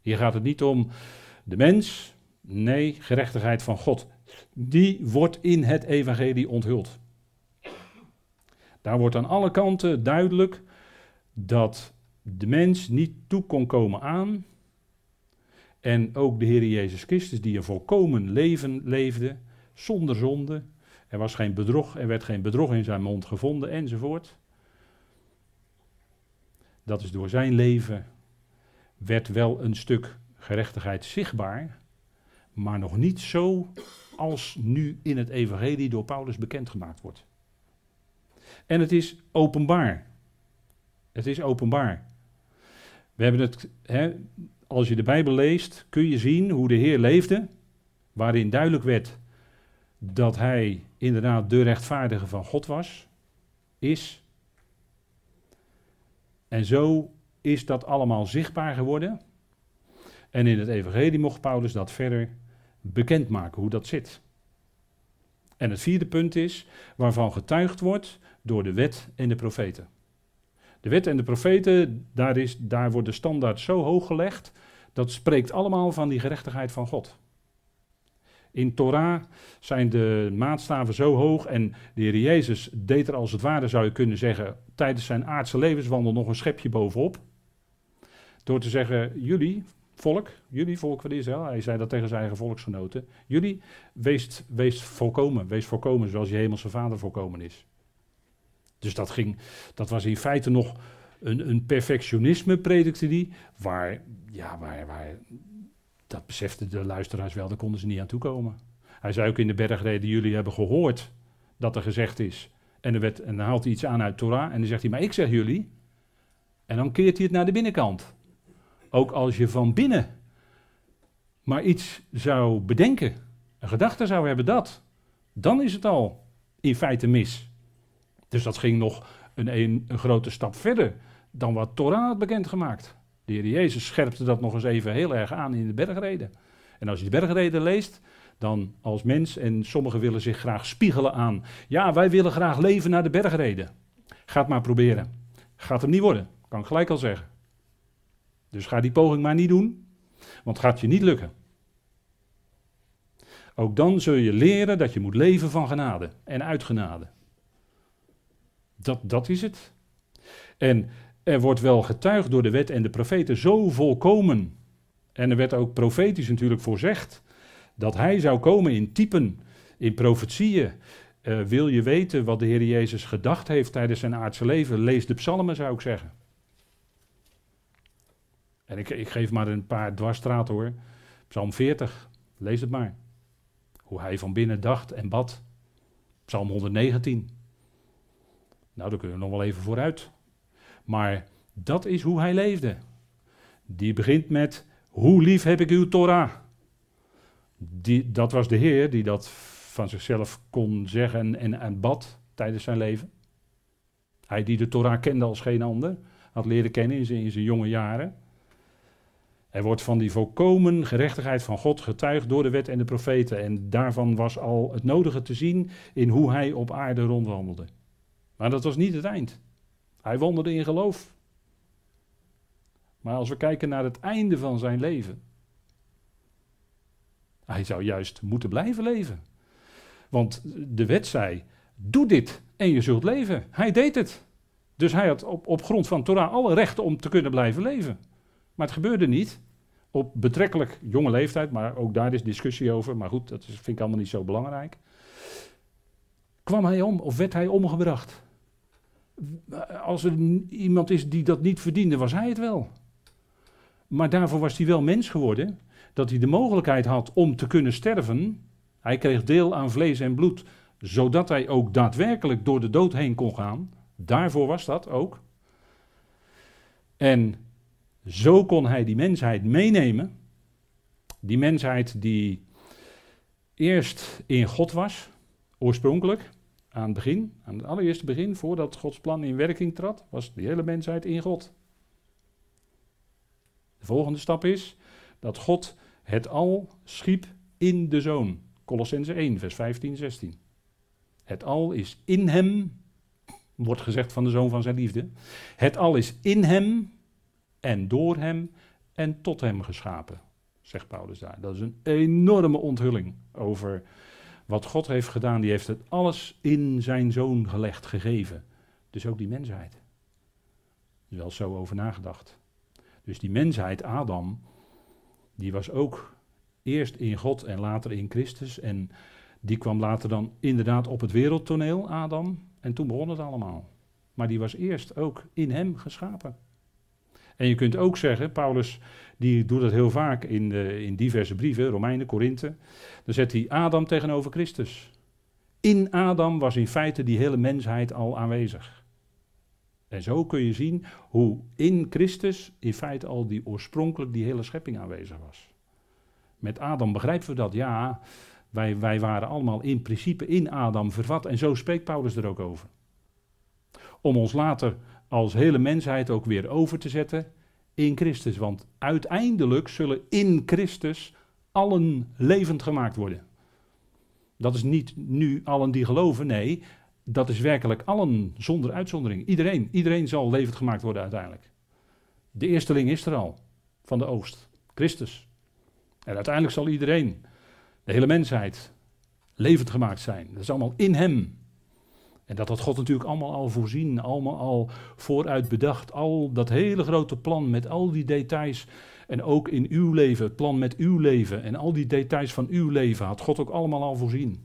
Hier gaat het niet om de mens, nee, gerechtigheid van God. Die wordt in het evangelie onthuld. Daar wordt aan alle kanten duidelijk dat de mens niet toe kon komen aan. En ook de Heer Jezus Christus, die een volkomen leven leefde, zonder zonde. Er was geen bedrog, er werd geen bedrog in zijn mond gevonden, enzovoort. Dat is door zijn leven, werd wel een stuk gerechtigheid zichtbaar, maar nog niet zo als nu in het evangelie door Paulus bekendgemaakt wordt. En het is openbaar. Het is openbaar. We hebben het, hè, als je de Bijbel leest, kun je zien hoe de Heer leefde, waarin duidelijk werd dat hij inderdaad de rechtvaardige van God was, is. En zo is dat allemaal zichtbaar geworden. En in het Evangelie mocht Paulus dat verder bekendmaken, hoe dat zit. En het vierde punt is, waarvan getuigd wordt door de wet en de profeten. De wet en de profeten, daar, is, daar wordt de standaard zo hoog gelegd, dat spreekt allemaal van die gerechtigheid van God. In Torah zijn de maatstaven zo hoog en de Heer Jezus deed er als het ware, zou je kunnen zeggen, tijdens zijn aardse levenswandel nog een schepje bovenop. Door te zeggen, jullie, volk, jullie volk van Israël, hij zei dat tegen zijn eigen volksgenoten, jullie, wees, wees volkomen, wees volkomen zoals je hemelse vader volkomen is. Dus dat, ging, dat was in feite nog een, een perfectionisme, predikte die, waar, ja, waar, waar, dat beseften de luisteraars wel, daar konden ze niet aan toekomen. Hij zei ook in de bergreden, jullie hebben gehoord dat er gezegd is. En, er en dan haalt hij iets aan uit Torah en dan zegt hij, maar ik zeg jullie. En dan keert hij het naar de binnenkant. Ook als je van binnen maar iets zou bedenken, een gedachte zou hebben dat, dan is het al in feite mis. Dus dat ging nog een, een, grote stap verder dan wat Torah had bekendgemaakt. De Heer Jezus scherpte dat nog eens even heel erg aan in de bergreden. En als je de bergreden leest, dan als mens, en sommigen willen zich graag spiegelen aan, ja, wij willen graag leven naar de bergreden. Ga het maar proberen. Gaat hem niet worden, kan ik gelijk al zeggen. Dus ga die poging maar niet doen, want het gaat je niet lukken. Ook dan zul je leren dat je moet leven van genade en uit genade. Dat, dat is het. En er wordt wel getuigd door de wet en de profeten zo volkomen. En er werd ook profetisch natuurlijk voorzegd dat hij zou komen in typen, in profetieën. Uh, wil je weten wat de Heer Jezus gedacht heeft tijdens zijn aardse leven? Lees de psalmen, zou ik zeggen. En ik, ik geef maar een paar dwarsstraten hoor. Psalm 40, lees het maar. Hoe hij van binnen dacht en bad. Psalm 119. Nou, daar kunnen we nog wel even vooruit. Maar dat is hoe hij leefde. Die begint met, hoe lief heb ik uw Torah? Die, dat was de Heer die dat van zichzelf kon zeggen en, en bad tijdens zijn leven. Hij die de Torah kende als geen ander, had leren kennen in zijn, in zijn jonge jaren. Er wordt van die volkomen gerechtigheid van God getuigd door de wet en de profeten. En daarvan was al het nodige te zien in hoe hij op aarde rondwandelde. Maar dat was niet het eind. Hij wandelde in geloof. Maar als we kijken naar het einde van zijn leven. Hij zou juist moeten blijven leven. Want de wet zei: Doe dit en je zult leven. Hij deed het. Dus hij had op, op grond van Torah alle rechten om te kunnen blijven leven. Maar het gebeurde niet. Op betrekkelijk jonge leeftijd, maar ook daar is discussie over. Maar goed, dat vind ik allemaal niet zo belangrijk. Kwam hij om of werd hij omgebracht? Als er iemand is die dat niet verdiende, was hij het wel. Maar daarvoor was hij wel mens geworden. Dat hij de mogelijkheid had om te kunnen sterven. Hij kreeg deel aan vlees en bloed, zodat hij ook daadwerkelijk door de dood heen kon gaan. Daarvoor was dat ook. En zo kon hij die mensheid meenemen. Die mensheid die eerst in God was, oorspronkelijk, aan het begin, aan het allereerste begin, voordat Gods plan in werking trad, was die hele mensheid in God. De volgende stap is dat God het al schiep in de Zoon. Colossense 1, vers 15, 16. Het al is in hem, wordt gezegd van de Zoon van zijn liefde. Het al is in hem en door hem en tot hem geschapen, zegt Paulus daar. Dat is een enorme onthulling over wat God heeft gedaan. Die heeft het alles in zijn Zoon gelegd, gegeven. Dus ook die mensheid. Er is wel zo over nagedacht. Dus die mensheid, Adam, die was ook eerst in God en later in Christus. En die kwam later dan inderdaad op het wereldtoneel, Adam. En toen begon het allemaal. Maar die was eerst ook in hem geschapen. En je kunt ook zeggen, Paulus die doet dat heel vaak in, de, in diverse brieven, Romeinen, Korinthe. Dan zet hij Adam tegenover Christus. In Adam was in feite die hele mensheid al aanwezig. En zo kun je zien hoe in Christus in feite al die oorspronkelijk die hele schepping aanwezig was. Met Adam begrijpen we dat, ja, wij, wij waren allemaal in principe in Adam vervat en zo spreekt Paulus er ook over. Om ons later als hele mensheid ook weer over te zetten in Christus. Want uiteindelijk zullen in Christus allen levend gemaakt worden. Dat is niet nu allen die geloven, nee, dat is werkelijk allen zonder uitzondering. Iedereen, iedereen zal levend gemaakt worden uiteindelijk. De eersteling is er al, van de oost, Christus. En uiteindelijk zal iedereen, de hele mensheid, levend gemaakt zijn. Dat is allemaal in hem. En dat had God natuurlijk allemaal al voorzien, allemaal al vooruit bedacht. Al dat hele grote plan met al die details. En ook in uw leven, het plan met uw leven. En al die details van uw leven had God ook allemaal al voorzien.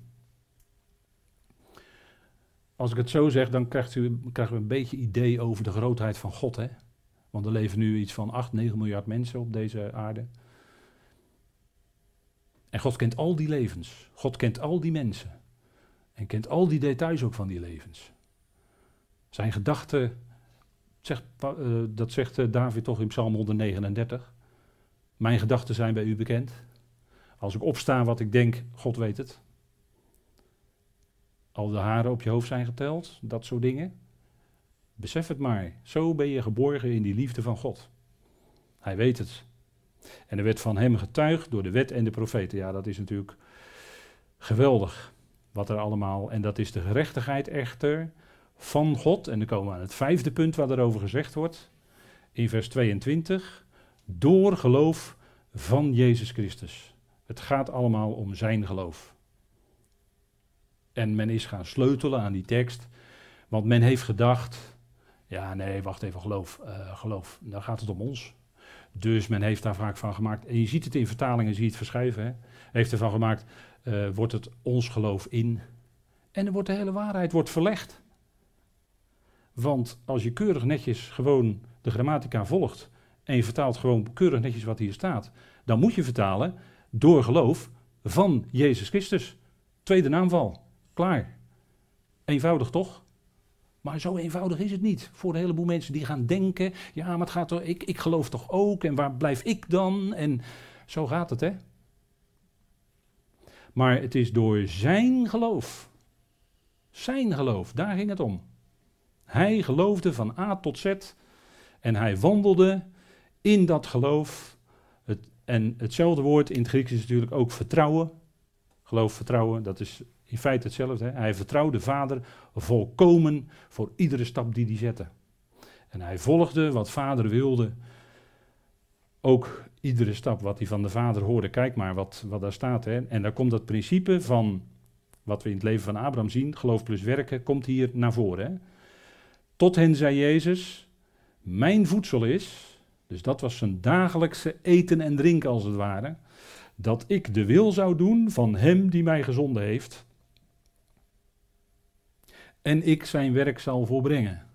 Als ik het zo zeg, dan krijgt u, krijgen we een beetje idee over de grootheid van God. Hè? Want er leven nu iets van 8, 9 miljard mensen op deze aarde. En God kent al die levens. God kent al die mensen. En kent al die details ook van die levens. Zijn gedachten, zegt, uh, dat zegt uh, David toch in Psalm 139. Mijn gedachten zijn bij u bekend. Als ik opsta wat ik denk, God weet het. Al de haren op je hoofd zijn geteld, dat soort dingen. Besef het maar. Zo ben je geborgen in die liefde van God. Hij weet het. En er werd van hem getuigd door de wet en de profeten. Ja, dat is natuurlijk geweldig wat er allemaal. En dat is de gerechtigheid echter van God. En dan komen we aan het vijfde punt waar erover gezegd wordt. In vers 22. Door geloof van Jezus Christus. Het gaat allemaal om zijn geloof. En men is gaan sleutelen aan die tekst. Want men heeft gedacht. Ja, nee, wacht even, geloof. Uh, geloof. Dan gaat het om ons. Dus men heeft daar vaak van gemaakt. En je ziet het in vertalingen, zie je het verschrijven. Hè? Heeft ervan gemaakt uh, wordt het ons geloof in. En dan wordt de hele waarheid wordt verlegd. Want als je keurig netjes gewoon de grammatica volgt en je vertaalt gewoon keurig netjes wat hier staat, dan moet je vertalen door geloof van Jezus Christus. Tweede naamval. Klaar. Eenvoudig toch? Maar zo eenvoudig is het niet. Voor een heleboel mensen die gaan denken: ja, maar het gaat toch, ik, ik geloof toch ook, en waar blijf ik dan? En zo gaat het, hè? Maar het is door zijn geloof. Zijn geloof, daar ging het om. Hij geloofde van A tot Z en hij wandelde in dat geloof. Het, en hetzelfde woord in het Grieks is natuurlijk ook vertrouwen. Geloof, vertrouwen, dat is in feite hetzelfde. Hij vertrouwde vader volkomen voor iedere stap die hij zette. En hij volgde wat vader wilde. Ook iedere stap wat hij van de vader hoorde. Kijk maar wat, wat daar staat. Hè? En daar komt dat principe van wat we in het leven van Abraham zien, geloof plus werken, komt hier naar voren. Hè? Tot hen zei Jezus, mijn voedsel is, dus dat was zijn dagelijkse eten en drinken als het ware, dat ik de wil zou doen van hem die mij gezonden heeft en ik zijn werk zal volbrengen.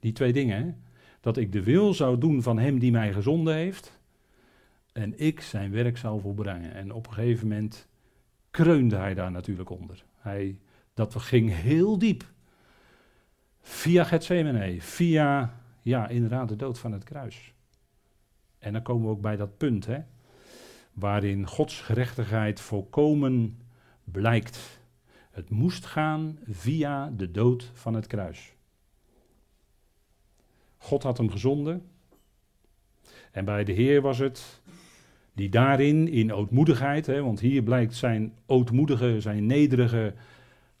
Die twee dingen, hè? dat ik de wil zou doen van hem die mij gezonden heeft en ik zijn werk zal volbrengen. En op een gegeven moment kreunde hij daar natuurlijk onder. Hij, dat ging heel diep. Via Gethsemane, via, ja, inderdaad de dood van het kruis. En dan komen we ook bij dat punt, hè, waarin Gods gerechtigheid volkomen blijkt. Het moest gaan via de dood van het kruis. God had hem gezonden. En bij de Heer was het die daarin, in ootmoedigheid, hè, want hier blijkt zijn ootmoedige, zijn nederige,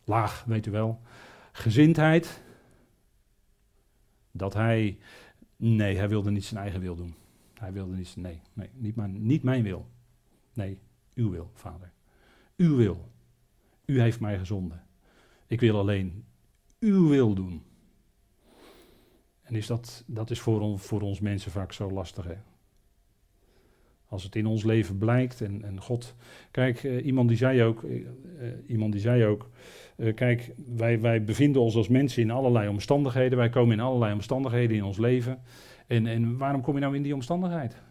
laag, weet u wel, gezindheid, dat hij, nee, hij wilde niet zijn eigen wil doen. Hij wilde niet, nee, nee niet, mijn, niet mijn wil. Nee, uw wil, vader. Uw wil. U heeft mij gezonden. Ik wil alleen uw wil doen. En is dat, dat is voor, voor ons mensen vaak zo lastig. Hè? Als het in ons leven blijkt en, en God. Kijk, uh, iemand die zei ook. Uh, iemand die zei ook. Kijk, wij, wij bevinden ons als mensen in allerlei omstandigheden. Wij komen in allerlei omstandigheden in ons leven. En, en waarom kom je nou in die omstandigheid?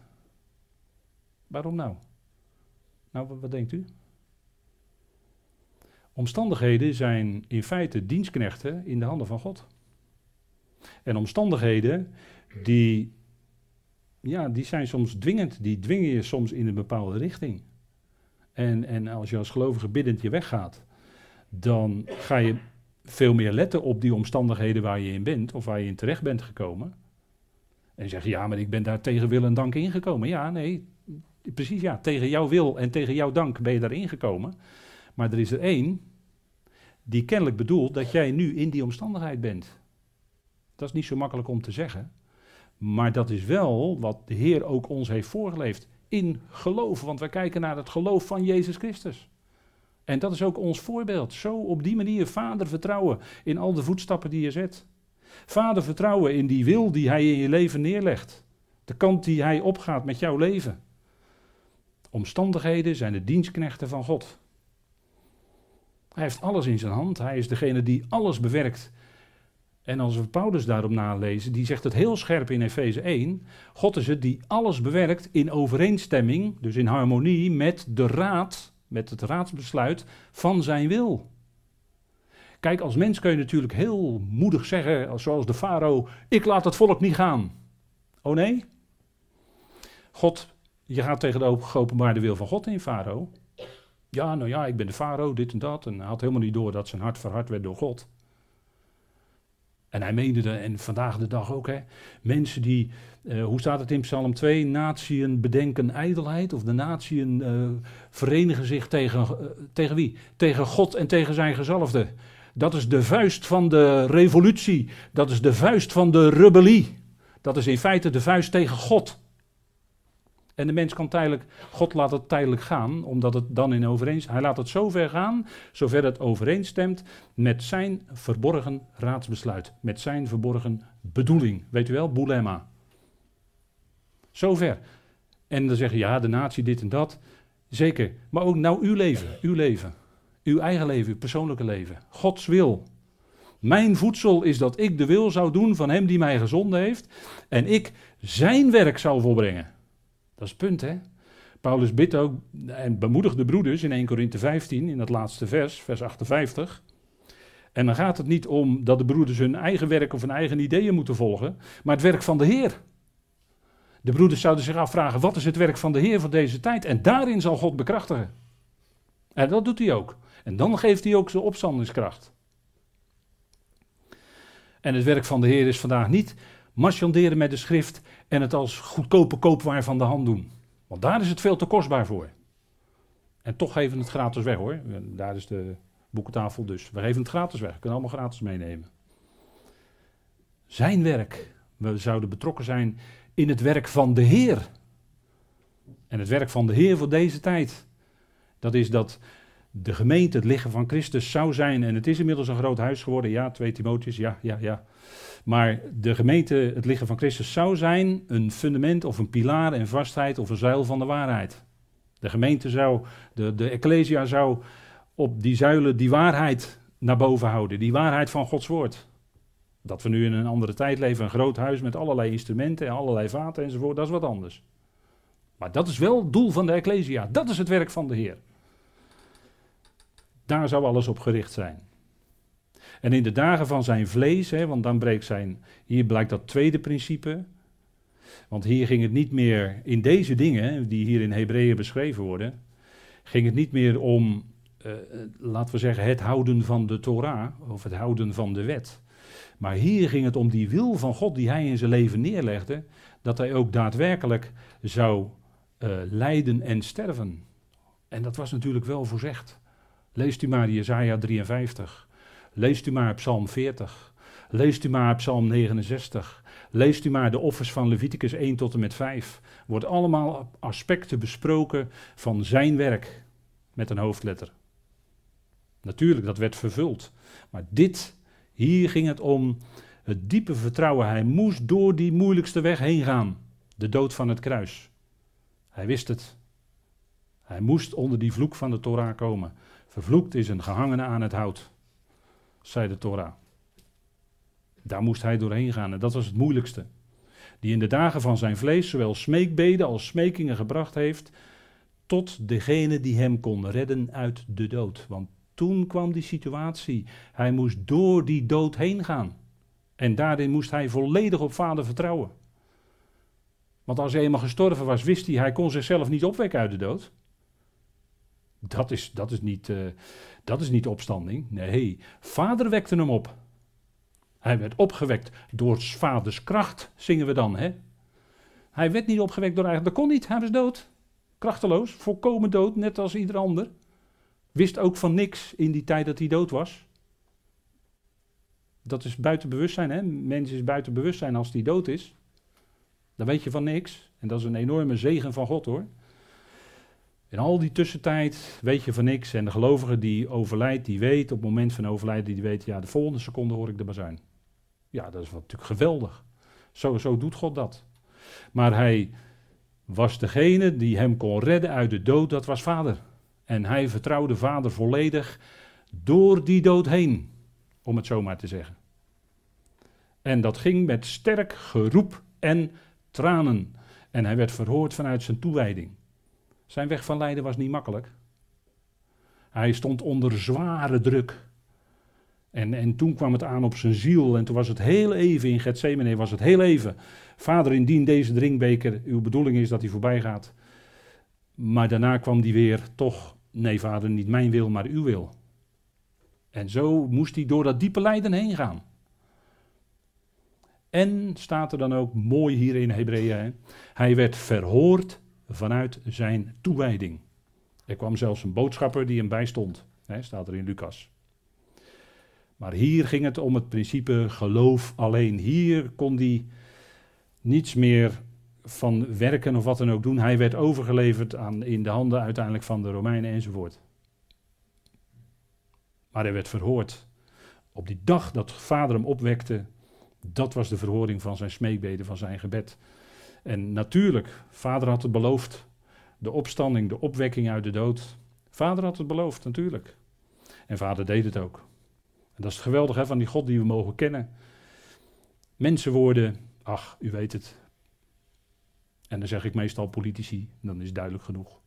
Waarom nou? Nou, wat denkt u? Omstandigheden zijn in feite dienstknechten in de handen van God. En omstandigheden die, ja, die zijn soms dwingend, die dwingen je soms in een bepaalde richting. En, en als je als gelovige biddend je weggaat, dan ga je veel meer letten op die omstandigheden waar je in bent of waar je in terecht bent gekomen. En zeg je, ja, maar ik ben daar tegen wil en dank ingekomen. Ja, nee, precies ja, tegen jouw wil en tegen jouw dank ben je daar ingekomen. Maar er is er één die kennelijk bedoelt dat jij nu in die omstandigheid bent. Dat is niet zo makkelijk om te zeggen. Maar dat is wel wat de Heer ook ons heeft voorgeleefd. In geloof, want wij kijken naar het geloof van Jezus Christus. En dat is ook ons voorbeeld. Zo op die manier vader vertrouwen in al de voetstappen die je zet. Vader vertrouwen in die wil die hij in je leven neerlegt. De kant die hij opgaat met jouw leven. Omstandigheden zijn de dienstknechten van God. Hij heeft alles in zijn hand. Hij is degene die alles bewerkt. En als we Paulus daarop nalezen, die zegt het heel scherp in Efeze 1. God is het die alles bewerkt in overeenstemming, dus in harmonie met de raad, met het raadsbesluit van zijn wil. Kijk, als mens kun je natuurlijk heel moedig zeggen, zoals de farao, ik laat het volk niet gaan. Oh nee? God, je gaat tegen de geopenbaarde wil van God in, farao. Ja, nou ja, ik ben de farao, dit en dat. En hij had helemaal niet door dat zijn hart verhard werd door God. En hij meende, de, en vandaag de dag ook, hè, mensen die, uh, hoe staat het in Psalm 2, natieën bedenken ijdelheid, of de natieën uh, verenigen zich tegen, uh, tegen wie? Tegen God en tegen zijn gezalfde. Dat is de vuist van de revolutie, dat is de vuist van de rebellie. Dat is in feite de vuist tegen God. En de mens kan tijdelijk, God laat het tijdelijk gaan, omdat het dan in overeenstemming, hij laat het zo ver gaan, zover het overeenstemt met zijn verborgen raadsbesluit, met zijn verborgen bedoeling. Weet u wel, boulema. Zover. En dan zeggen, ja, de natie dit en dat. Zeker. Maar ook nou uw leven, uw leven. Uw eigen leven, uw persoonlijke leven. Gods wil. Mijn voedsel is dat ik de wil zou doen van hem die mij gezonden heeft. En ik zijn werk zou volbrengen. Dat is het punt, hè? Paulus bidt ook en bemoedigt de broeders in 1 Korinthe 15, in dat laatste vers, vers 58. En dan gaat het niet om dat de broeders hun eigen werk of hun eigen ideeën moeten volgen, maar het werk van de Heer. De broeders zouden zich afvragen: wat is het werk van de Heer voor deze tijd? En daarin zal God bekrachtigen. En dat doet hij ook. En dan geeft hij ook zijn opstandingskracht. En het werk van de Heer is vandaag niet marchanderen met de schrift en het als goedkope koopwaar van de hand doen. Want daar is het veel te kostbaar voor. En toch geven we het gratis weg hoor. Daar is de boekentafel dus. We geven het gratis weg. We kunnen allemaal gratis meenemen. Zijn werk. We zouden betrokken zijn in het werk van de Heer. En het werk van de Heer voor deze tijd. Dat is dat de gemeente het lichaam van Christus zou zijn. En het is inmiddels een groot huis geworden. Ja, 2 Timotheus, ja, ja, ja. Maar de gemeente, het lichaam van Christus, zou zijn een fundament of een pilaar en vastheid of een zuil van de waarheid. De gemeente zou, de, de ecclesia zou op die zuilen die waarheid naar boven houden. Die waarheid van Gods woord. Dat we nu in een andere tijd leven, een groot huis met allerlei instrumenten en allerlei vaten enzovoort, dat is wat anders. Maar dat is wel het doel van de ecclesia. Dat is het werk van de Heer. Daar zou alles op gericht zijn. En in de dagen van zijn vlees, hè, want dan breekt zijn, hier blijkt dat tweede principe. Want hier ging het niet meer, in deze dingen, die hier in Hebreeën beschreven worden, ging het niet meer om, uh, laten we zeggen, het houden van de Torah, of het houden van de wet. Maar hier ging het om die wil van God die hij in zijn leven neerlegde, dat hij ook daadwerkelijk zou uh, lijden en sterven. En dat was natuurlijk wel voorzegd. Leest u maar Jesaja 53. Leest u maar Psalm 40. Leest u maar Psalm 69. Leest u maar de offers van Leviticus 1 tot en met 5. Wordt allemaal aspecten besproken van zijn werk met een hoofdletter. Natuurlijk, dat werd vervuld. Maar dit, hier ging het om het diepe vertrouwen. Hij moest door die moeilijkste weg heen gaan. De dood van het kruis. Hij wist het. Hij moest onder die vloek van de Torah komen. Vervloekt is een gehangene aan het hout, zei de Torah. Daar moest hij doorheen gaan en dat was het moeilijkste. Die in de dagen van zijn vlees zowel smeekbeden als smekingen gebracht heeft tot degene die hem kon redden uit de dood. Want toen kwam die situatie. Hij moest door die dood heen gaan. En daarin moest hij volledig op vader vertrouwen. Want als hij eenmaal gestorven was, wist hij, hij kon zichzelf niet opwekken uit de dood. Dat is, dat is, niet, uh, dat is niet opstanding. Nee, vader wekte hem op. Hij werd opgewekt door vaders kracht, zingen we dan. Hè? Hij werd niet opgewekt door eigen. Dat kon niet, hij was dood. Krachteloos, volkomen dood, net als ieder ander. Wist ook van niks in die tijd dat hij dood was. Dat is buiten bewustzijn, hè? Mens is buiten bewustzijn als hij dood is. Dan weet je van niks. En dat is een enorme zegen van God hoor. In al die tussentijd weet je van niks. En de gelovige die overlijdt, die weet op het moment van overlijden, die weet, ja, de volgende seconde hoor ik de bazuin. Ja, dat is natuurlijk geweldig. Zo, zo doet God dat. Maar hij was degene die hem kon redden uit de dood, dat was vader. En hij vertrouwde vader volledig door die dood heen, om het zo maar te zeggen. En dat ging met sterk geroep en tranen. En hij werd verhoord vanuit zijn toewijding. Zijn weg van lijden was niet makkelijk. Hij stond onder zware druk. En, en toen kwam het aan op zijn ziel. En toen was het heel even in Gethsemane, was het heel even. Vader, indien deze drinkbeker uw bedoeling is dat hij voorbij gaat. Maar daarna kwam die weer, toch, nee vader, niet mijn wil, maar uw wil. En zo moest hij door dat diepe lijden heen gaan. En staat er dan ook mooi hier in Hebreeën, hij werd verhoord vanuit zijn toewijding. Er kwam zelfs een boodschapper die hem bijstond, hè, staat er in Lucas. Maar hier ging het om het principe geloof alleen. Hier kon hij niets meer van werken of wat dan ook doen. Hij werd overgeleverd aan, in de handen uiteindelijk van de Romeinen enzovoort. Maar hij werd verhoord. Op die dag dat vader hem opwekte, dat was de verhoring van zijn smeekbeden, van zijn gebed. En natuurlijk, vader had het beloofd. De opstanding, de opwekking uit de dood. Vader had het beloofd, natuurlijk. En vader deed het ook. En dat is het geweldige van die God die we mogen kennen. Mensen worden, ach, u weet het. En dan zeg ik meestal politici, dan is het duidelijk genoeg.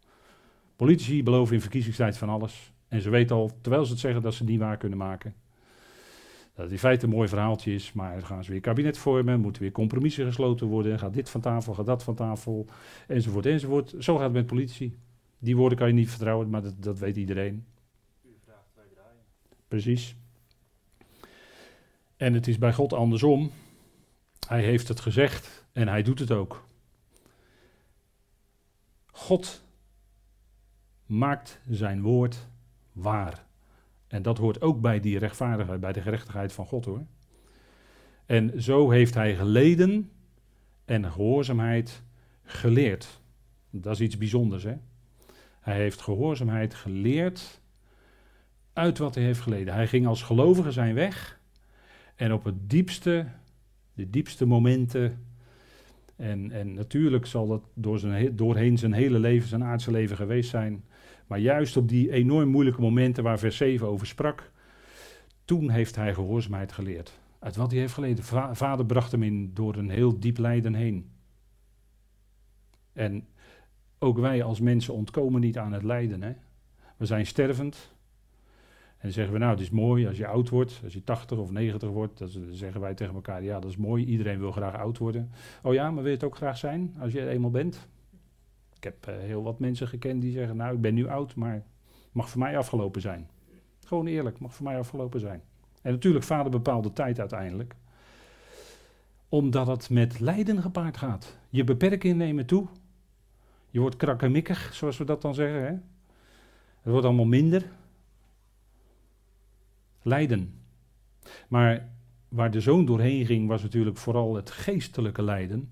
Politici beloven in verkiezingstijd van alles. En ze weten al, terwijl ze het zeggen, dat ze het niet waar kunnen maken. Dat in feite een mooi verhaaltje is, maar gaan ze weer kabinet vormen, moeten weer compromissen gesloten worden, gaat dit van tafel, gaat dat van tafel, enzovoort, enzovoort. Zo gaat het met politici. Die woorden kan je niet vertrouwen, maar dat, dat weet iedereen. Precies. En het is bij God andersom. Hij heeft het gezegd en hij doet het ook. God maakt zijn woord waar. En dat hoort ook bij die rechtvaardigheid, bij de gerechtigheid van God hoor. En zo heeft hij geleden en gehoorzaamheid geleerd. Dat is iets bijzonders hè. Hij heeft gehoorzaamheid geleerd uit wat hij heeft geleden. Hij ging als gelovige zijn weg en op het diepste, de diepste momenten en, en natuurlijk zal dat door zijn, doorheen zijn hele leven, zijn aardse leven geweest zijn. Maar juist op die enorm moeilijke momenten waar vers 7 over sprak, toen heeft hij gehoorzaamheid geleerd. Uit wat hij heeft geleden. vader bracht hem in door een heel diep lijden heen. En ook wij als mensen ontkomen niet aan het lijden. Hè? We zijn stervend, en dan zeggen we, nou, het is mooi als je oud wordt, als je 80 of 90 wordt. Dan zeggen wij tegen elkaar, ja, dat is mooi. Iedereen wil graag oud worden. Oh ja, maar wil je het ook graag zijn als je er eenmaal bent? Ik heb uh, heel wat mensen gekend die zeggen, nou, ik ben nu oud, maar mag voor mij afgelopen zijn. Gewoon eerlijk, mag voor mij afgelopen zijn. En natuurlijk, vader bepaalt de tijd uiteindelijk. Omdat het met lijden gepaard gaat. Je beperkingen nemen toe. Je wordt krakkemikkig, zoals we dat dan zeggen. Hè? Het wordt allemaal minder lijden. Maar waar de zoon doorheen ging, was natuurlijk vooral het geestelijke lijden.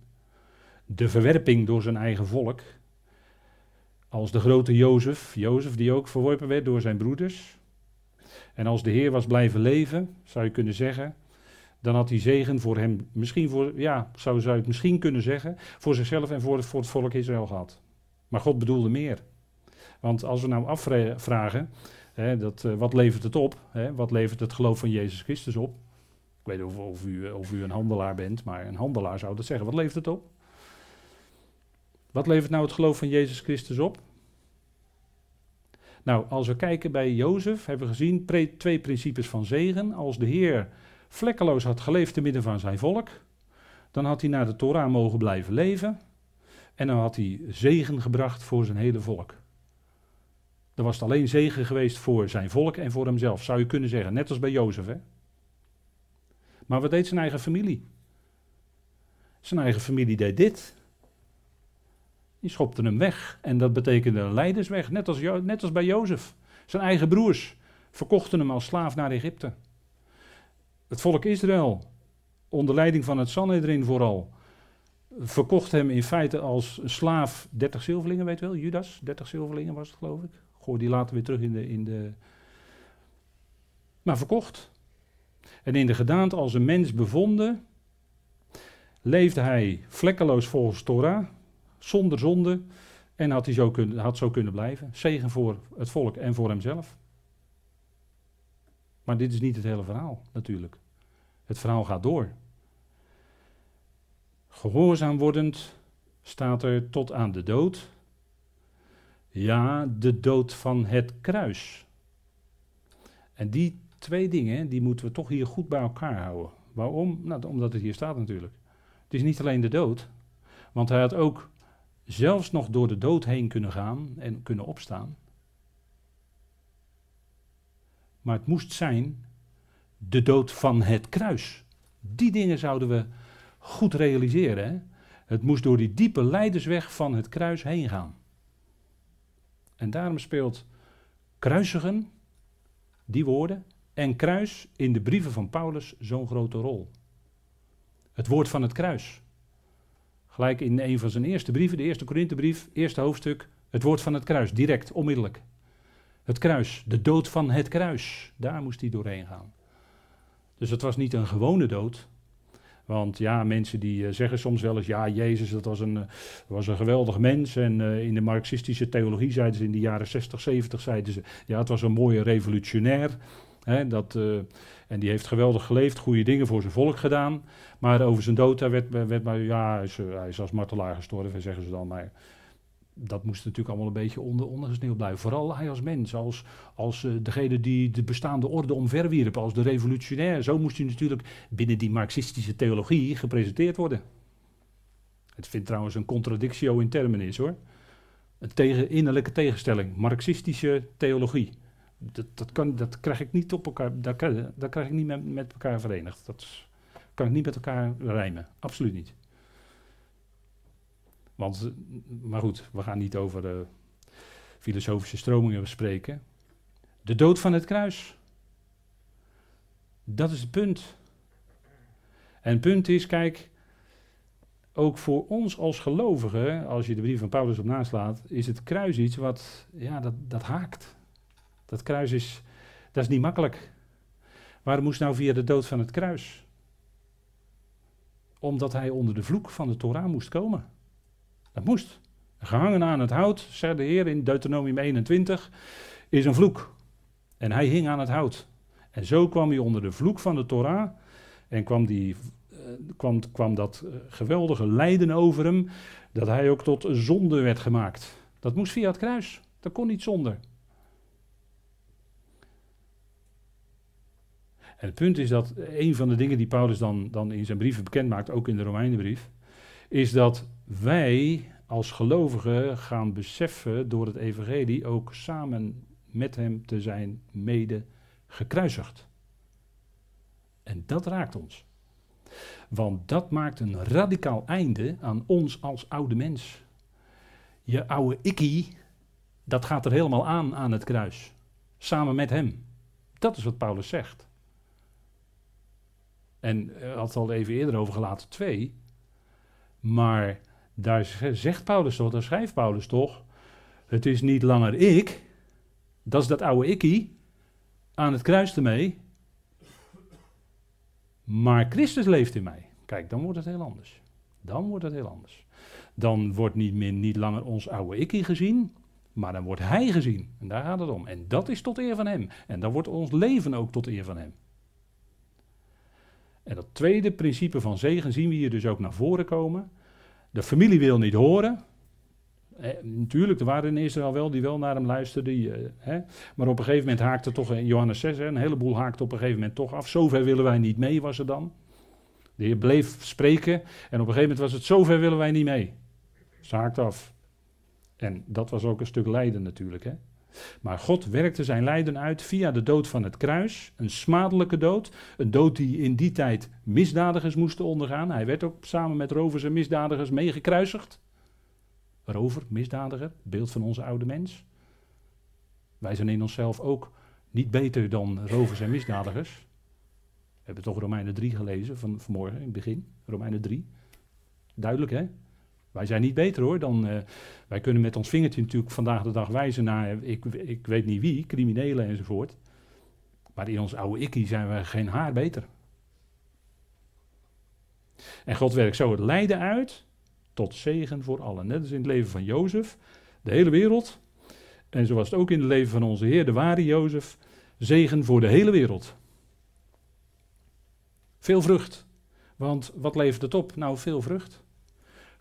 De verwerping door zijn eigen volk. Als de grote Jozef, Jozef die ook verworpen werd door zijn broeders. En als de Heer was blijven leven, zou je kunnen zeggen, dan had hij zegen voor hem, misschien voor, ja, zou, zou je het misschien kunnen zeggen, voor zichzelf en voor het, voor het volk Israël gehad. Maar God bedoelde meer. Want als we nou afvragen, dat, uh, wat levert het op? wat levert het geloof van Jezus Christus op? Ik weet of, of, u, of u een handelaar bent, maar een handelaar zou dat zeggen. Wat levert het op? Wat levert nou het geloof van Jezus Christus op? Nou, als we kijken bij Jozef, hebben we gezien twee principes van zegen. Als de Heer vlekkeloos had geleefd te midden van zijn volk, dan had hij naar de Torah mogen blijven leven. En dan had hij zegen gebracht voor zijn hele volk. Dan was het alleen zegen geweest voor zijn volk en voor hemzelf, zou je kunnen zeggen. Net als bij Jozef. Hè? Maar wat deed zijn eigen familie? Zijn eigen familie deed dit. Die schopte hem weg. En dat betekende een leidersweg, net als, net als bij Jozef. Zijn eigen broers verkochten hem als slaaf naar Egypte. Het volk Israël, onder leiding van het Sanhedrin vooral, verkocht hem in feite als slaaf 30 zilverlingen, weet je wel, Judas, 30 zilverlingen was het geloof ik. Gooi die later weer terug in de, in de. Maar verkocht. En in de gedaante als een mens bevonden, leefde hij vlekkeloos volgens Torah, zonder zonde, en had, hij zo kunnen, had zo kunnen blijven. Zegen voor het volk en voor hemzelf. Maar dit is niet het hele verhaal, natuurlijk. Het verhaal gaat door. Gehoorzaam wordend staat er tot aan de dood. Ja, de dood van het kruis. En die twee dingen, die moeten we toch hier goed bij elkaar houden. Waarom? Nou, omdat het hier staat natuurlijk. Het is niet alleen de dood, want hij had ook zelfs nog door de dood heen kunnen gaan en kunnen opstaan. Maar het moest zijn de dood van het kruis. Die dingen zouden we goed realiseren. Hè? Het moest door die diepe leidersweg van het kruis heen gaan. En daarom speelt kruisigen, die woorden, en kruis in de brieven van Paulus zo'n grote rol. Het woord van het kruis. Gelijk in een van zijn eerste brieven, de eerste Korinthebrief, eerste hoofdstuk, het woord van het kruis, direct, onmiddellijk. Het kruis, de dood van het kruis, daar moest hij doorheen gaan. Dus het was niet een gewone dood, want ja, mensen die uh, zeggen soms wel eens, ja, Jezus dat was een, uh, was een geweldig mens. En uh, in de marxistische theologie zeiden ze in de jaren 60, 70, zeiden ze, ja, het was een mooie revolutionair. Hè, dat, en die heeft geweldig geleefd, goede dingen voor zijn volk gedaan. Maar over zijn dood, daar werd, werd maar, ja, hij is, hij is als martelaar gestorven, zeggen ze dan. Maar dat moest natuurlijk allemaal een beetje onder, ondergesneeuwd blijven. Vooral hij als mens, als, als uh, degene die de bestaande orde omverwierp, als de revolutionair. Zo moest hij natuurlijk binnen die marxistische theologie gepresenteerd worden. Het vindt trouwens een contradictio in terminis hoor. Een tegen, innerlijke tegenstelling, marxistische theologie. Dat, dat, kan, dat krijg ik niet op elkaar, dat, krijg ik niet met, met elkaar verenigd. Dat kan ik niet met elkaar rijmen, absoluut niet. Want, maar goed, we gaan niet over filosofische stromingen spreken. De dood van het kruis. Dat is het punt. En het punt is, kijk, ook voor ons als gelovigen, als je de brief van Paulus op naslaat, is het kruis iets wat, ja, dat, dat haakt. Dat kruis is, dat is niet makkelijk. Waarom moest nou via de dood van het kruis? Omdat hij onder de vloek van de Torah moest komen. Dat moest. Gehangen aan het hout, zegt de Heer in Deuteronomium 21, is een vloek. En hij hing aan het hout. En zo kwam hij onder de vloek van de Torah en kwam, die, uh, kwam, kwam dat uh, geweldige lijden over hem, dat hij ook tot zonde werd gemaakt. Dat moest via het kruis. Dat kon niet zonder. En het punt is dat een van de dingen die Paulus dan, dan in zijn brieven bekend maakt, ook in de Romeinenbrief, is dat wij als gelovigen gaan beseffen door het evangelie ook samen met hem te zijn mede gekruisigd. En dat raakt ons. Want dat maakt een radicaal einde aan ons als oude mens. Je oude ikkie, dat gaat er helemaal aan aan het kruis. Samen met hem. Dat is wat Paulus zegt. En hij had het al even eerder over gelaten twee. Maar daar zegt Paulus toch, daar schrijft Paulus toch. Het is niet langer ik, dat is dat oude ikkie, aan het kruis ermee. Maar Christus leeft in mij. Kijk, dan wordt het heel anders. Dan wordt het heel anders. Dan wordt niet, meer, niet langer ons oude ikkie gezien, maar dan wordt hij gezien. En daar gaat het om. En dat is tot eer van hem. En dan wordt ons leven ook tot eer van hem. En dat tweede principe van zegen zien we hier dus ook naar voren komen. De familie wil niet horen. Natuurlijk, er waren in Israël wel die wel naar hem luisterden. Die, eh, maar op een gegeven moment haakte toch, in Johannes 6, hè, een heleboel haakte op een gegeven moment toch af. Zover willen wij niet mee, was er dan. De Heer bleef spreken en op een gegeven moment was het zover willen wij niet mee. Ze haakte af. En dat was ook een stuk lijden natuurlijk. Hè. Maar God werkte zijn lijden uit via de dood van het kruis, een smadelijke dood, een dood die in die tijd misdadigers moesten ondergaan. Hij werd ook samen met rovers en misdadigers meegekruisigd. Rover, misdadiger, beeld van onze oude mens. Wij zijn in onszelf ook niet beter dan rovers en misdadigers. We hebben toch Romeinen 3 gelezen van vanmorgen in het begin. Romeinen 3. Duidelijk hè? Wij zijn niet beter hoor dan. Uh, wij kunnen met ons vingertje natuurlijk vandaag de dag wijzen naar. Ik, ik weet niet wie, criminelen enzovoort. Maar in ons oude ikkie zijn we geen haar beter. En God werkt zo het lijden uit tot zegen voor allen. Net als in het leven van Jozef, de hele wereld. En zo was het ook in het leven van onze Heer, de ware Jozef. Zegen voor de hele wereld. Veel vrucht. Want wat levert het op? Nou, veel vrucht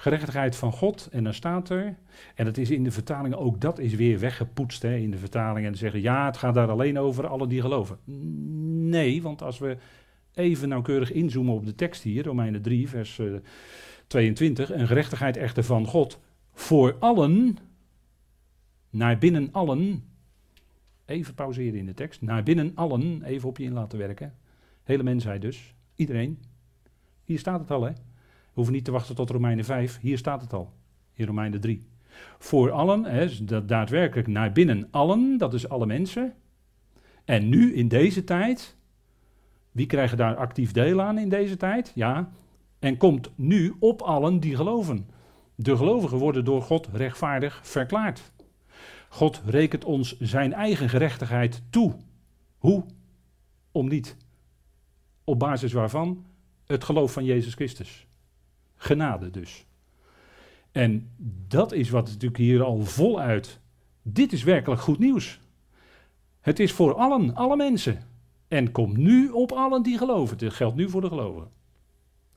gerechtigheid van God. En dan staat er, en dat is in de vertalingen, ook dat is weer weggepoetst hè, in de vertalingen. En zeggen, ja, het gaat daar alleen over alle die geloven. Nee, want als we even nauwkeurig inzoomen op de tekst hier, Romeinen 3, vers uh, 22. Een gerechtigheid echter van God voor allen, naar binnen allen. Even pauzeren in de tekst. Naar binnen allen, even op je in laten werken. Hele mensheid dus, iedereen. Hier staat het al, hè? Hoeven niet te wachten tot Romeinen 5. Hier staat het al. In Romeinen 3. Voor allen, hè, dat daadwerkelijk naar binnen allen, dat is alle mensen. En nu in deze tijd, wie krijgen daar actief deel aan in deze tijd? Ja, en komt nu op allen die geloven. De gelovigen worden door God rechtvaardig verklaard. God rekent ons zijn eigen gerechtigheid toe. Hoe? Om niet. Op basis waarvan? Het geloof van Jezus Christus. Genade dus. En dat is wat natuurlijk hier al voluit. Dit is werkelijk goed nieuws. Het is voor allen, alle mensen. En komt nu op allen die geloven. Het geldt nu voor de gelovigen.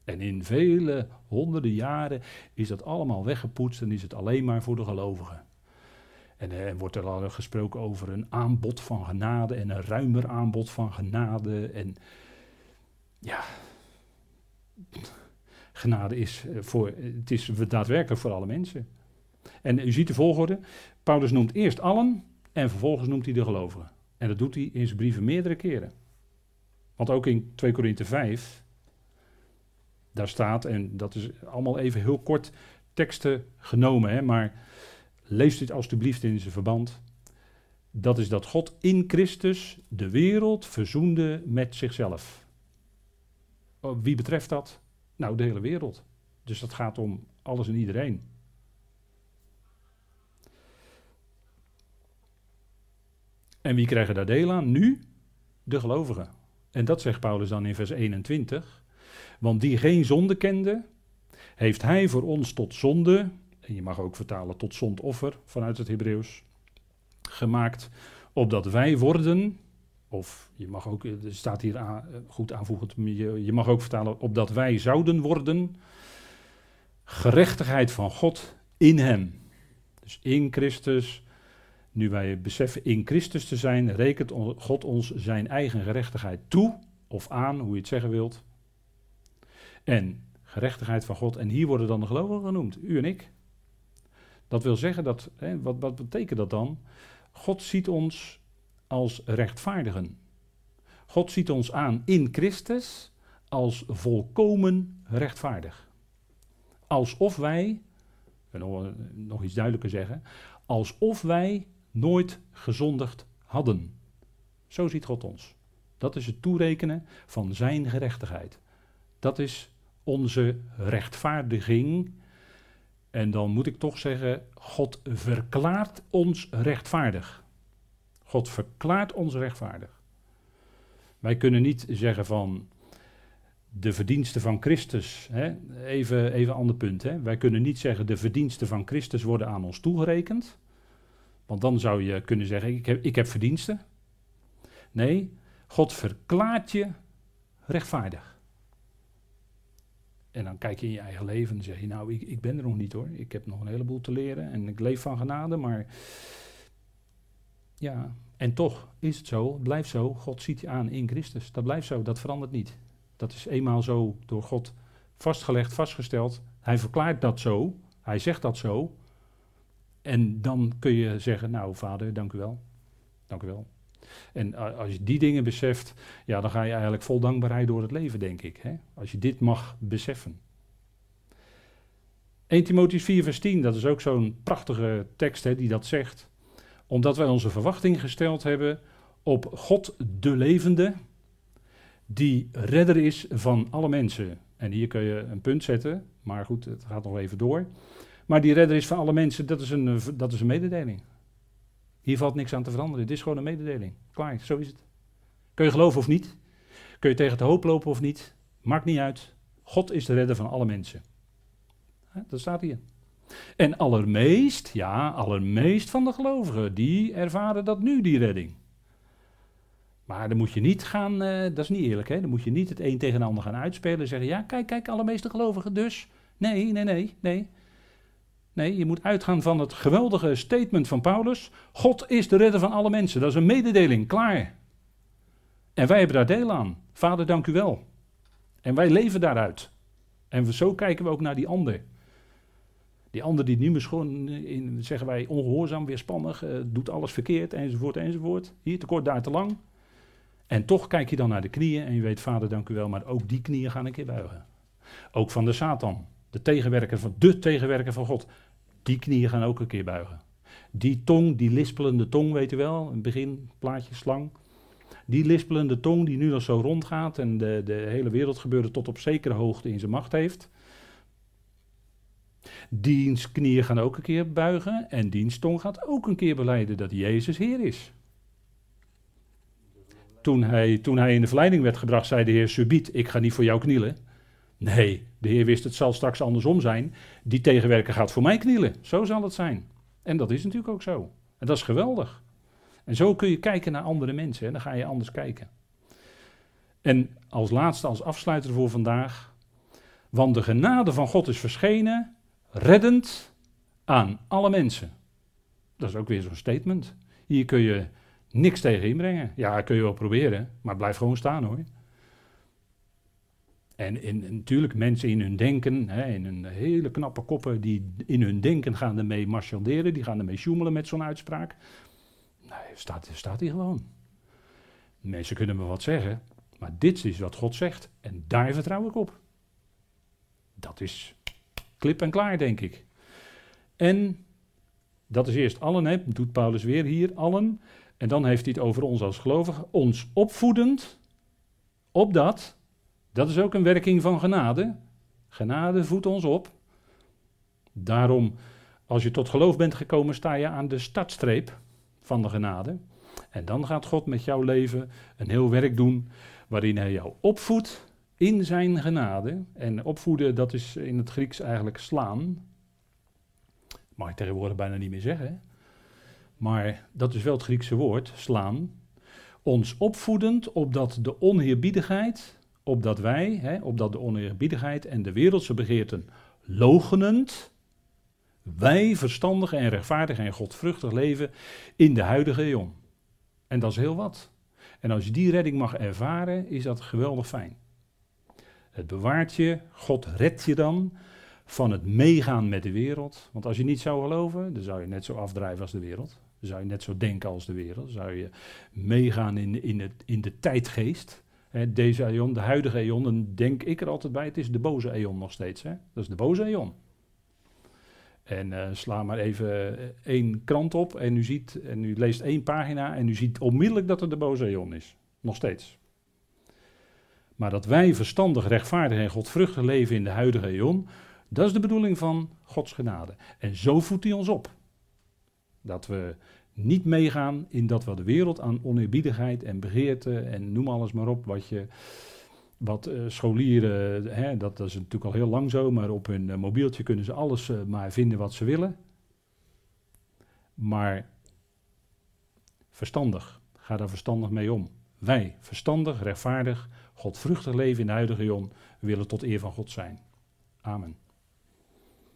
En in vele honderden jaren is dat allemaal weggepoetst en is het alleen maar voor de gelovigen. En er eh, wordt er al gesproken over een aanbod van genade en een ruimer aanbod van genade. En ja, genade is, eh, voor, het is daadwerkelijk voor alle mensen. En u ziet de volgorde. Paulus noemt eerst allen en vervolgens noemt hij de gelovigen. En dat doet hij in zijn brieven meerdere keren. Want ook in 2 Korinthe 5, daar staat, en dat is allemaal even heel kort teksten genomen, hè, maar lees dit alstublieft in zijn verband. Dat is dat God in Christus de wereld verzoende met zichzelf. Oh, wie betreft dat? Nou, de hele wereld. Dus dat gaat om alles en iedereen. En wie krijgen daar deel aan? Nu de gelovigen. En dat zegt Paulus dan in vers 21. Want die geen zonde kende, heeft hij voor ons tot zonde, en je mag ook vertalen tot zondoffer vanuit het Hebreeuws, gemaakt, opdat wij worden, of je mag ook, er staat hier aan, goed aanvoegend, je, je mag ook vertalen, opdat wij zouden worden, gerechtigheid van God in hem. Dus in Christus nu wij beseffen in Christus te zijn, rekent God ons zijn eigen gerechtigheid toe, of aan, hoe je het zeggen wilt. En gerechtigheid van God, en hier worden dan de gelovigen genoemd, u en ik. Dat wil zeggen dat, hè, wat, wat betekent dat dan? God ziet ons als rechtvaardigen. God ziet ons aan in Christus als volkomen rechtvaardig. Alsof wij, nog, nog iets duidelijker zeggen, alsof wij nooit gezondigd hadden. Zo ziet God ons. Dat is het toerekenen van zijn gerechtigheid. Dat is onze rechtvaardiging. En dan moet ik toch zeggen, God verklaart ons rechtvaardig. God verklaart ons rechtvaardig. Wij kunnen niet zeggen van de verdiensten van Christus. Hè? Even, een ander punt. Hè? Wij kunnen niet zeggen de verdiensten van Christus worden aan ons toegerekend. Want dan zou je kunnen zeggen, ik heb, ik heb verdiensten. Nee, God verklaart je rechtvaardig. En dan kijk je in je eigen leven en zeg je, nou, ik, ik ben er nog niet hoor. Ik heb nog een heleboel te leren en ik leef van genade, maar ja, en toch is het zo, het blijft zo. God ziet je aan in Christus. Dat blijft zo, dat verandert niet. Dat is eenmaal zo door God vastgelegd, vastgesteld. Hij verklaart dat zo, hij zegt dat zo. En dan kun je zeggen, nou vader, dank u wel. Dank u wel. En als je die dingen beseft, ja, dan ga je eigenlijk vol dankbaarheid door het leven, denk ik. Hè? Als je dit mag beseffen. 1 Timotheus 4, vers 10, dat is ook zo'n prachtige tekst hè, die dat zegt. Omdat wij onze verwachting gesteld hebben op God de levende, die redder is van alle mensen. En hier kun je een punt zetten, maar goed, het gaat nog even door. Maar die redder is van alle mensen, dat is een, dat is een mededeling. Hier valt niks aan te veranderen. Dit is gewoon een mededeling. Klaar, zo is het. Kun je geloven of niet? Kun je tegen de hoop lopen of niet? Maakt niet uit. God is de redder van alle mensen. Dat staat hier. En allermeest, ja, allermeest van de gelovigen, die ervaren dat nu, die redding. Maar dan moet je niet gaan, uh, dat is niet eerlijk, hè? Dan moet je niet het een tegen de ander gaan uitspelen en zeggen, ja, kijk, kijk, allermeeste gelovigen dus. Nee, nee, nee, nee. Nee, je moet uitgaan van het geweldige statement van Paulus. God is de redder van alle mensen. Dat is een mededeling, klaar. En wij hebben daar deel aan. Vader, dank u wel. En wij leven daaruit. En zo kijken we ook naar die ander. Die ander die nu misschien, in, zeggen wij, ongehoorzaam, weerspannig, uh, doet alles verkeerd, enzovoort, enzovoort. Hier te kort, daar te lang. En toch kijk je dan naar de knieën en je weet, vader, dank u wel, maar ook die knieën gaan een keer buigen. Ook van de Satan, de tegenwerker van, de tegenwerker van God. Die knieën gaan ook een keer buigen. Die tong, die lispelende tong, weet u wel, een begin, plaatje, slang. Die lispelende tong die nu nog zo rondgaat en de, de hele wereldgebeuren tot op zekere hoogte in zijn macht heeft. Diens knieën gaan ook een keer buigen en diens tong gaat ook een keer beleiden dat Jezus Heer is. Toen hij, toen hij in de verleiding werd gebracht, zei de Heer Subiet, ik ga niet voor jou knielen. Nee, de Heer wist het zal straks andersom zijn. Die tegenwerker gaat voor mij knielen. Zo zal het zijn. En dat is natuurlijk ook zo. En dat is geweldig. En zo kun je kijken naar andere mensen. En dan ga je anders kijken. En als laatste, als afsluiter voor vandaag. Want de genade van God is verschenen, reddend aan alle mensen. Dat is ook weer zo'n statement. Hier kun je niks tegen inbrengen. Ja, kun je wel proberen, maar blijf gewoon staan hoor. En, in, natuurlijk mensen in hun denken, hè, in hun hele knappe koppen, die in hun denken gaan ermee marchanderen, die gaan ermee sjoemelen met zo'n uitspraak. Nee, staat, staat hier gewoon. Mensen kunnen me wat zeggen, maar dit is wat God zegt en daar vertrouw ik op. Dat is klip en klaar, denk ik. En dat is eerst allen, hè, doet Paulus weer hier, allen. En dan heeft hij het over ons als gelovigen, ons opvoedend, opdat, dat is ook een werking van genade. Genade voedt ons op. Daarom, als je tot geloof bent gekomen, sta je aan de startstreep van de genade. En dan gaat God met jouw leven een heel werk doen waarin hij jou opvoedt in zijn genade. En opvoeden, dat is in het Grieks eigenlijk slaan. Mag ik tegenwoordig bijna niet meer zeggen. Maar dat is wel het Griekse woord, slaan. Ons opvoedend opdat de onheerbiedigheid, opdat wij, hè, opdat de oneerbiedigheid en de wereldse begeerten logenend, wij verstandig en rechtvaardig en godvruchtig leven in de huidige eeuw. En dat is heel wat. En als je die redding mag ervaren, is dat geweldig fijn. Het bewaart je, God redt je dan van het meegaan met de wereld. Want als je niet zou geloven, dan zou je net zo afdrijven als de wereld. Dan zou je net zo denken als de wereld. Dan zou je meegaan in, in, het, in de tijdgeest. deze eon, de huidige eon, dan denk ik er altijd bij, het is de boze eon nog steeds. Hè? Dat is de boze eon. En uh, sla maar even eh, één krant op en u ziet, en u leest één pagina en u ziet onmiddellijk dat het de boze eon is. Nog steeds. Maar dat wij verstandig, rechtvaardig en godvruchtig leven in de huidige eon, dat is de bedoeling van Gods genade. En zo voedt hij ons op. Dat we niet meegaan in dat wat de wereld aan oneerbiedigheid en begeerte en noem alles maar op wat je wat uh, scholieren, hè, dat, dat, is natuurlijk al heel lang zo, maar op hun uh, mobieltje kunnen ze alles uh, maar vinden wat ze willen. Maar verstandig, ga daar verstandig mee om. Wij, verstandig, rechtvaardig, godvruchtig leven in de huidige Jon, willen tot eer van God zijn. Amen.